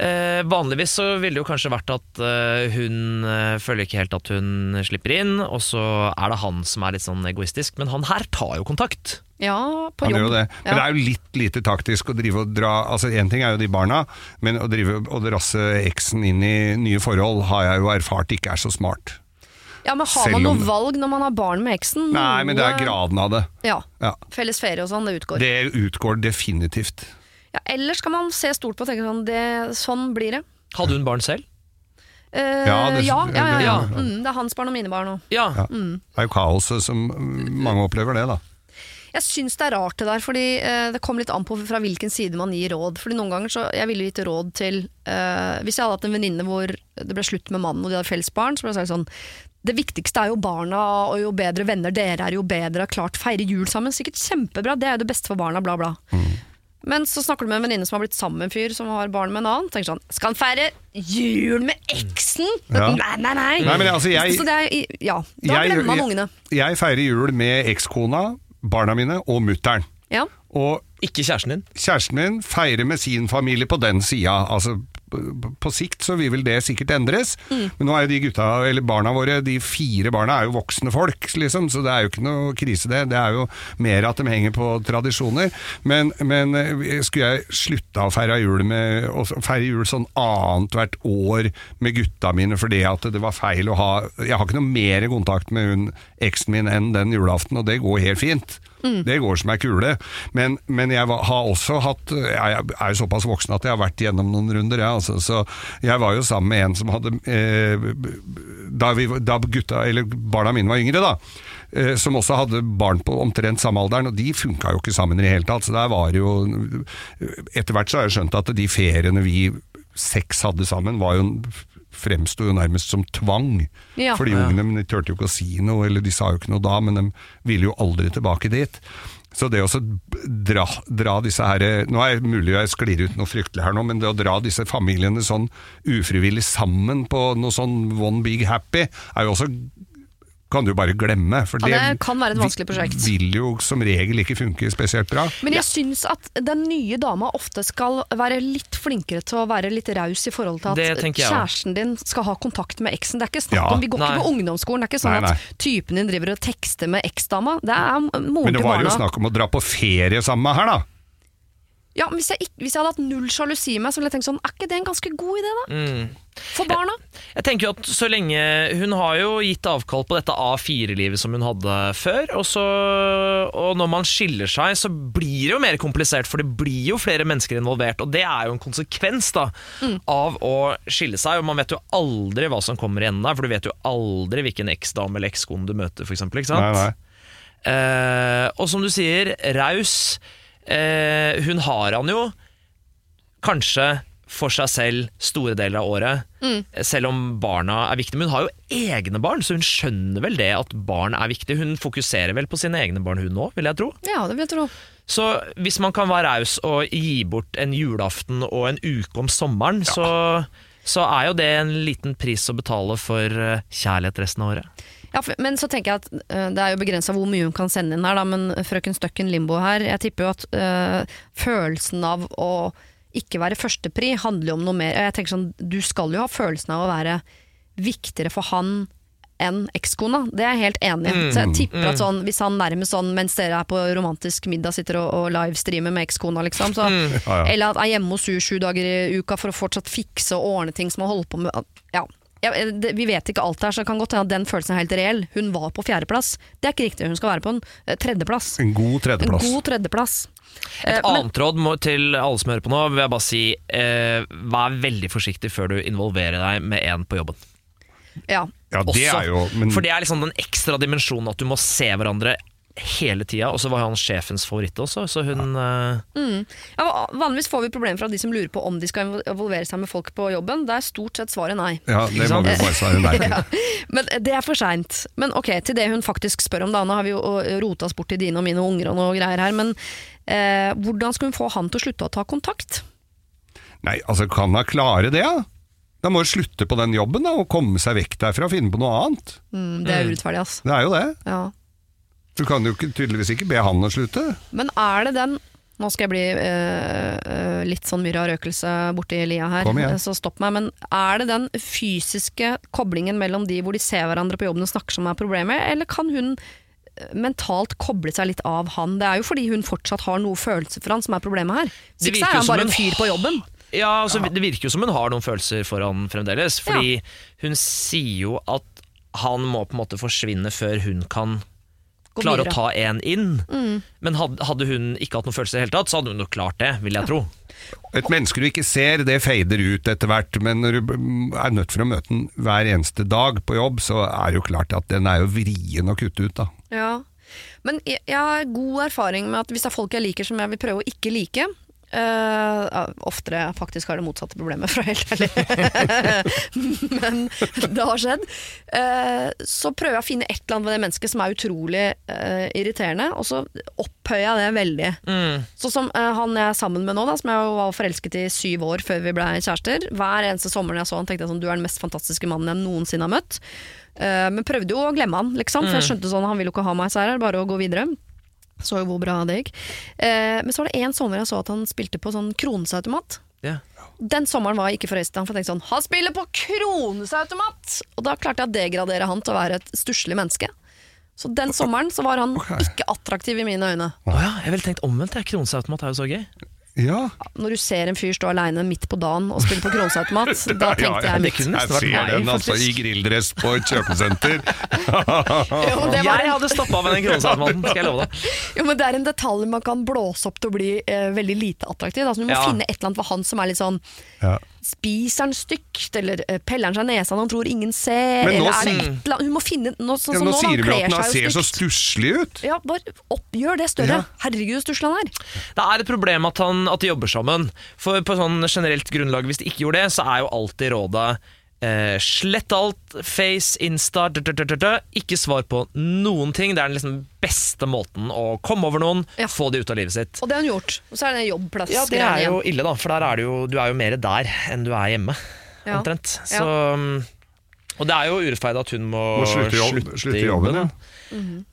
Eh, vanligvis så ville det jo kanskje vært at eh, hun eh, føler ikke helt at hun slipper inn, og så er det han som er litt sånn egoistisk. Men han her tar jo kontakt.
Ja, på
Han
jobb.
gjør jo det. Men
Ja.
det er jo litt lite taktisk å drive og dra Altså Én ting er jo de barna, men å drive og drasse eksen inn i nye forhold har jeg jo erfart ikke er så smart.
Ja, men Har
Selv
man
om-
noe valg når man har barn med eksen?
Nei, men det er graden av det.
Ja.
Ja.
Felles ferie og sånn, det utgår.
Det utgår definitivt.
Ja, ellers kan man se stort på og tenke sånn, det, sånn blir det.
Hadde hun barn selv?
Eh,
Ja,
ja,
det-
ja, ja, ja,
ja.
Mm, det er hans barn og mine barn òg.
Ja.
Mm. Det er jo kaoset som mm, mange opplever det, da.
Jeg syns det er rart det der, fordi eh, det kommer litt an på fra hvilken side man gir råd. Fordi noen ganger så Jeg ville gitt råd til eh, Hvis jeg hadde hatt en venninne hvor det ble slutt med mannen og de hadde felles barn, så ble det sagt sånn det viktigste er jo barna, og jo bedre venner dere er, jo bedre. Klart feire jul sammen. Sikkert kjempebra, det er jo det beste for barna, bla, bla. Men så snakker du med en venninne som har blitt sammen med en fyr som har barn med en annen. Tenker sånn Skal han feire jul med eksen?
Ja.
Nei, nei, nei.
Nei, men altså, jeg-
så det er, ja, da
Jeg-
glemmer man
jeg-
ungene.
Jeg feirer jul med ekskona, barna mine og mutter'n.
Ja.
Og
Ikke kjæresten din.
kjæresten min feirer med sin familie på den sida. Altså, på sikt så vil vel det sikkert endres,
Mm.
men nå er jo de gutta, eller barna våre, de fire barna er jo voksne folk, liksom, så det er jo ikke noe krise det. Det er jo mer at de henger på tradisjoner. Men, men eh, skulle jeg slutta å feire jul med å feire jul sånn annethvert år med gutta mine fordi at det var feil å ha Jeg har ikke noe mer kontakt med hun eksen min enn den julaften, og det går helt fint. Det går som ei kule. Men, men jeg har også hatt Jeg er jo såpass voksen at jeg har vært gjennom noen runder, jeg. Altså, så jeg var jo sammen med en som hadde eh, da, vi, da gutta, eller barna mine var yngre, da. eh, Som også hadde barn på omtrent samme alderen, og de funka jo ikke sammen i det hele tatt. Så der var jo Etter hvert så har jeg skjønt at de feriene vi seks hadde sammen, var jo fremsto jo nærmest som tvang.
Ja.
Fordi ungene men de turte jo ikke å si noe, eller de sa jo ikke noe da, men de ville jo aldri tilbake dit. Så det å dra, dra disse her Nå er det mulig jeg sklir ut noe fryktelig her nå, men det å dra disse familiene sånn ufrivillig sammen på noe sånn one big happy, er jo også kan du bare glemme. For
Ja, det kan være et vanskelig prosjekt.
vil jo som regel ikke funke spesielt bra.
Men jeg syns at den nye dama ofte skal være litt flinkere til å være litt raus i forhold til at kjæresten din skal ha kontakt med eksen. Det er ikke snakk
Ja.
om, Vi går
Nei.
ikke på ungdomsskolen. Det er ikke sånn
Nei, nei.
at typen din driver og tekster med eksdama. Det er moren
Men det var jo snakk om å dra på ferie sammen med her, da.
Ja, men hvis, jeg ikke, hvis jeg hadde hatt null sjalusi i meg, så ville jeg tenkt sånn Er ikke det en ganske god idé, da?
Mm.
For barna?
Jeg tenker jo at så lenge Hun har jo gitt avkall på dette A4-livet som hun hadde før. Og, så, og når man skiller seg, så blir det jo mer komplisert, for det blir jo flere mennesker involvert. Og det er jo en konsekvens da av å skille seg. Og man vet jo aldri hva som kommer igjen der, for du vet jo aldri hvilken eksdame eller ekskone du møter, f.eks. Ikke sant?
Nei, nei.
Eh, og som du sier, raus. Eh, hun har han jo kanskje for seg selv store deler av året, selv om barna er viktige. Men hun har jo egne barn, så hun skjønner vel det at barn er viktig. Hun fokuserer vel på sine egne barn, hun òg, vil jeg tro.
Ja, det vil jeg tro.
Så hvis man kan være raus og gi bort en julaften og en uke om sommeren, så, så er jo det en liten pris å betale for eh, kjærlighet resten av året.
Ja, for, men så tenker jeg at uh, det er jo begrensa hvor mye hun kan sende inn her, da, men frøken Støkken Limbo her, jeg tipper jo at uh, følelsen av å ikke være førstepri handler jo om noe mer. Jeg tenker sånn, Du skal jo ha følelsen av å være viktigere for han enn ekskona. Det er jeg helt enig i. Så jeg tipper at sånn, hvis han nærmest sånn mens dere er på romantisk middag sitter og, og livestreamer med ekskona, liksom, så,
Ja, ja.
eller at er hjemme hos henne sju dager i uka for å fortsatt fikse og ordne ting som han holder på med ja. Ja, det, vi vet ikke alt her, så det kan godt hende at den følelsen er helt reell. Hun var på fjerdeplass. Det er ikke riktig, hun skal være på en eh, tredjeplass.
En god
En
tredjeplass.
god tredjeplass.
Et
Eh, men-
annet råd må, til alle som hører på nå, vil jeg bare si eh, vær veldig forsiktig før du involverer deg med en på jobben.
Ja.
Ja, det
Også,
er jo men,
For det er liksom den ekstra dimensjonen at du må se hverandre hele tida. Og så var han sjefens favoritt også, så hun eh,
Ja, vanligvis får vi problemer fra de som lurer på om de skal involvere seg med folk på jobben. Det er stort sett svaret nei.
Ja, det må vi bare svare nei ja.
Men det er for seint. Men ok, til det hun faktisk spør om, da. Nå har vi jo rota oss bort til dine og mine unger og noe greier her. Men eh, hvordan skal hun få han til å slutte å ta kontakt?
Nei, altså kan hun klare det, da? Da må hun slutte på den jobben da, og komme seg vekk derfra og finne på noe annet.
Mm, det er urettferdig, altså.
Det er jo det.
Ja.
Du kan jo ikke, tydeligvis ikke be han å slutte.
Men er det den Nå skal jeg bli eh, eh, litt sånn myrra røkelse borti lia her,
Kom igjen.
så stopp meg. Men er det den fysiske koblingen mellom de hvor de ser hverandre på jobben og snakker som er problemet, eller kan hun eh, mentalt koble seg litt av han? Det er jo fordi hun fortsatt har noe følelser for han som er problemet her. Ikke så
virker
er
jo
han
som
bare en fyr på jobben.
Ja, altså, Det virker jo som hun har noen følelser for han fremdeles. Fordi hun sier jo at han må på en måte forsvinne før hun kan klare
videre.
å ta en inn. Men hadde, hun ikke hatt noen følelser i det hele tatt, så hadde hun nok klart det, vil jeg tro.
Et menneske du ikke ser, det fader ut etter hvert, men når du er nødt for å møte den hver eneste dag på jobb, så er det jo klart at den er jo vrien å kutte ut, da.
Ja. Men jeg, jeg har god erfaring med at hvis det er folk jeg liker som jeg vil prøve å ikke like ja, Oftere faktisk har det motsatte problemet, for å være helt ærlig. Men det har skjedd. Uh, så prøver jeg å finne et eller annet ved det mennesket som er utrolig uh, irriterende, og så opphøyer jeg det veldig. Sånn som han jeg er sammen med nå, da, som jeg var forelsket i syv år før vi ble kjærester. Hver eneste sommer jeg så han, tenkte jeg sånn Du er den mest fantastiske mannen jeg noensinne har møtt. Men prøvde jo å glemme han, liksom, for jeg skjønte sånn han vil jo ikke ha meg, så her er det bare å gå videre. Så jo hvor bra det gikk. Eh, men så var det en sommer jeg så at han spilte på sånn kronesautomat.
Yeah.
Den sommeren var jeg ikke forelsket i han, for jeg tenkte sånn Han spiller på kronesautomat! Og da klarte jeg å degradere han til å være et stusslig menneske. Så den sommeren så var han
okay.
ikke attraktiv i mine øyne.
Å ja, jeg ville tenkt omvendt. jeg. Kronesautomat er jo så gøy.
Ja,
Når du ser en fyr stå aleine midt på dagen og spille på kronesautomat, da
ja,
tenkte
ja,
jeg
det
mitt.
jeg ser
meg,
den altså i grilldress på et kjøpesenter.
Jo, var
Jeg hadde stoppa med den kronesautomaten, skal jeg love deg.
Jo, men Det er en detalj man kan blåse opp til å bli eh, veldig lite attraktiv. Altså, du må
Ja.
finne et eller annet for han som er litt sånn
Ja.
Spiser han stygt, eller eh, peller han seg nesa når han tror ingen ser?
Men nå
eller er Hun må finne noe sånn
Ja,
som
nå
nå,
sier
kler
at han ser så stusslig ut.
Ja, bare oppgjør det større.
Ja.
Herregud, så stusslig han er.
Det er et problem at, han, at de jobber sammen. For på sånn generelt grunnlag, hvis de ikke gjorde det, så er jo alltid rådet eh, slett alt, face, insta, dø, dø, dø, dø, dø. ikke svar på noen ting. Det er den liksom beste måten å komme over noen,
Ja.
få de ut av livet sitt.
Og det har hun gjort. Og så er det jobbplass.
Ja, det er jo ille, da, for der er du jo, du er jo mer der enn du er hjemme.
Ja.
Omtrent. Så, um, og det er jo urettferdig at hun må,
Må slutte, jobb, slutte slutte, jobben, ja.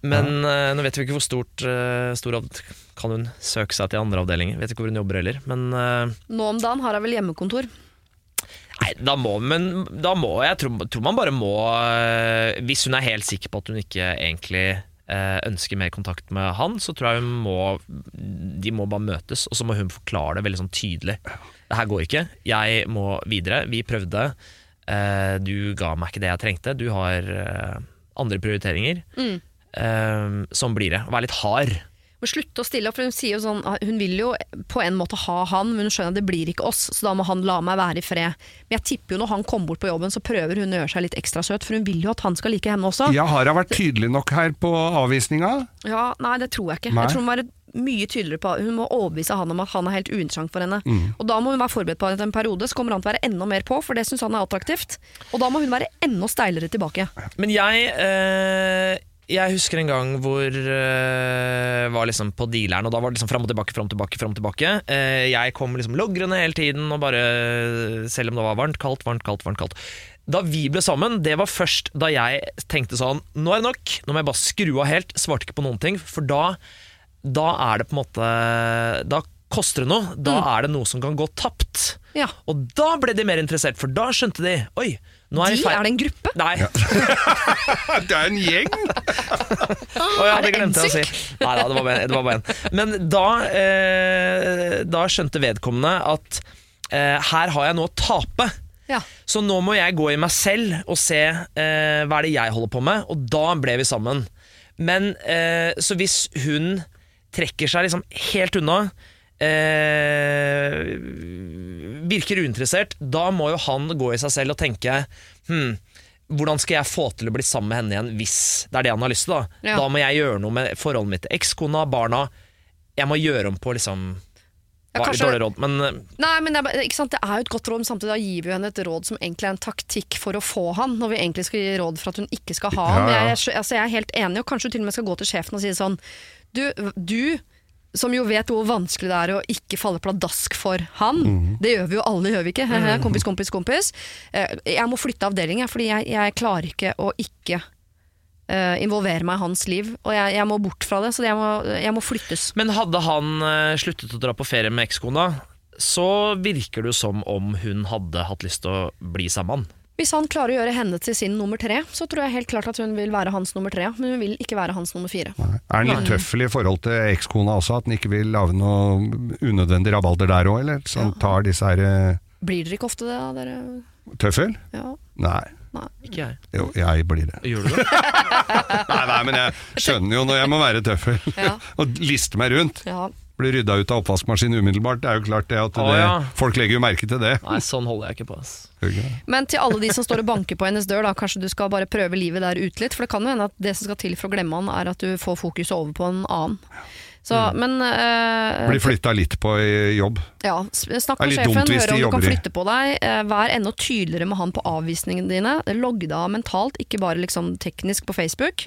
Men eh, nå vet vi ikke hvor stort uh, stor Kan hun søke seg til andre avdelinger? Vet ikke hvor hun jobber heller. Men uh,
Nå om dagen har hun vel hjemmekontor.
Nei, da må, men da må jeg tror, tror man bare må øh, Hvis hun er helt sikker på at hun ikke egentlig øh, ønsker mer kontakt med han, så tror jeg hun må De må bare møtes, og så må hun forklare det veldig sånn tydelig. Det her går ikke. Jeg må videre. Vi prøvde. øh, du ga meg ikke det jeg trengte. Du har andre prioriteringer. Øh, sånn blir det. Å være litt hard.
Men slutte å stille opp, for hun sier jo sånn Hun vil jo på en måte ha han, men hun skjønner at det blir ikke oss, så da må han la meg være i fred. Men jeg tipper jo når han kommer bort på jobben, så prøver hun å gjøre seg litt ekstra søt, for hun vil jo at han skal like henne også.
Ja, har hun vært tydelig nok her på avvisninga?
Ja, nei, det tror jeg ikke.
Nei.
Jeg tror Hun må være mye tydeligere på Hun må overbevise han om at han er helt uinteressant for henne. Og Da må hun være forberedt på at en periode så kommer han til å være enda mer på, for det syns han er attraktivt. Og da må hun være enda steilere tilbake.
Men jeg eh, Jeg husker en gang hvor uh, var liksom på dealeren, og da var det liksom fram og tilbake, fram og tilbake. Frem og tilbake. Uh, jeg kom liksom logrende hele tiden, og bare selv om det var varmt, kaldt, varmt, kaldt, varmt, kaldt. Da vi ble sammen, det var først da jeg tenkte sånn Nå er det nok, nå må jeg bare skru av helt. Svarte ikke på noen ting, for da, da er det på en måte Da koster det noe. Da er det noe som kan gå tapt.
Ja.
Og da ble de mer interessert, for da skjønte de Oi, er
De er det en gruppe?
Nei.
Det er en gjeng!
Å ja, det glemte å si. Nei da, det var bare, det var bare en. Men da, eh, da skjønte vedkommende at eh, her har jeg noe å tape.
Ja.
Så nå må jeg gå i meg selv og se eh, hva er det jeg holder på med, og da ble vi sammen. Men eh, så hvis hun trekker seg liksom helt unna, eh, virker uinteressert, da må jo han gå i seg selv og tenke hm, hvordan skal jeg få til å bli sammen med henne igjen hvis det er det han har lyst til? Da
Ja.
Da må jeg gjøre noe med forholdet mitt til ekskona, barna. Jeg må gjøre om på liksom
Ja, kanskje-
Dårlig råd, men eh,
Nei, men det er, ikke sant? det er jo et godt råd, men samtidig da gir vi jo henne et råd som egentlig er en taktikk for å få han, når vi egentlig skal gi råd for at hun ikke skal ha han.
Ja, ja.
Jeg, altså, jeg er helt enig, og kanskje du til og med skal gå til sjefen og si sånn Du, du som jo vet hvor vanskelig det er å ikke falle pladask for han.
Mhm.
Det gjør vi jo alle, gjør vi ikke? Kompis, kompis, kompis. Eh, Jeg må flytte avdeling, fordi jeg, jeg klarer ikke å ikke eh, involvere meg i hans liv. Og jeg, jeg må bort fra det, så jeg må, jeg må flyttes.
Men hadde han eh, sluttet å dra på ferie med ekskona, så virker det jo som om hun hadde hatt lyst til å bli sammen med han.
Hvis han klarer å gjøre henne til sin nummer tre, så tror jeg helt klart at hun vil være hans nummer tre. Men hun vil ikke være hans nummer fire.
Er han litt tøffel i forhold til ekskona også, at han ikke vil lage noe unødvendig rabalder der òg, eller? Så han tar disse her eh,
Blir dere ikke ofte det, da, dere?
Tøffel?
Ja.
Nei. Nei.
Ikke jeg.
Jo, jeg blir det.
Gjør du det?
Nei, nei, men jeg skjønner jo når jeg må være tøffel
Ja.
og liste meg rundt.
Ja.
Bli rydda ut av oppvaskmaskinen umiddelbart. Det er jo klart det at det,
ja.
folk legger jo merke til det.
Nei, sånn holder jeg ikke på. ass.
Men til alle de som står og banker på hennes dør, da, kanskje du skal bare prøve livet der ute litt. For det kan jo hende at det som skal til for å glemme han, er at du får fokuset over på en annen. Så, men uh,
Blir flytta litt på i jobb.
ja, snakk
er
med sjefen, hør om du kan flytte på deg. eh, vær enda tydeligere med han på avvisningene dine. Logg deg av mentalt, ikke bare liksom teknisk på Facebook.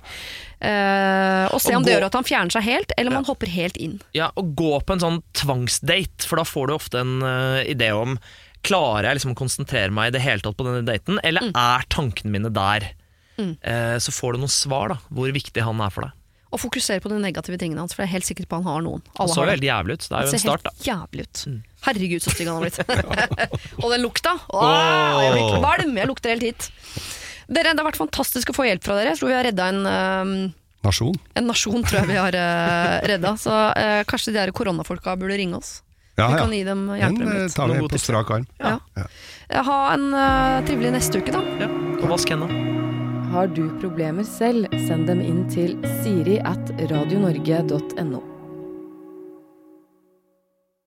Uh, og se
Og
om det gjør at han fjerner seg helt, eller om han hopper helt inn.
Ja, og gå på en sånn tvangsdate, for da får du ofte en uh, idé om Klarer jeg liksom å konsentrere meg i det hele tatt på denne daten, eller er tankene mine der? Eh, så får du noen svar, da, hvor viktig han er for deg.
Og fokusere på de negative tingene hans, for jeg er helt sikker på han har noen.
Han
Alle
så
har det.
veldig jævlig ut. Det er jo en
ser
start, da.
helt jævlig ut. Herregud, så stygg han har blitt. og den lukta! Åh, jeg blir kvalm! Jeg lukter helt hit. Dere, Det har vært fantastisk å få hjelp fra dere. Jeg tror vi har redda en, um,
Nasjon.
en nasjon. tror jeg vi har uh, redda. Så uh, kanskje de der koronafolka burde ringe oss.
Ja,
Vi
ja.
kan gi dem
Den
hjelpe dem
eh,
litt.
tar vi på strak arm.
Ja.
Ja.
Ha en uh, trivelig neste uke, da.
Ja. Og vask hendene.
Har du problemer selv, send dem inn til siri at radionorge.no.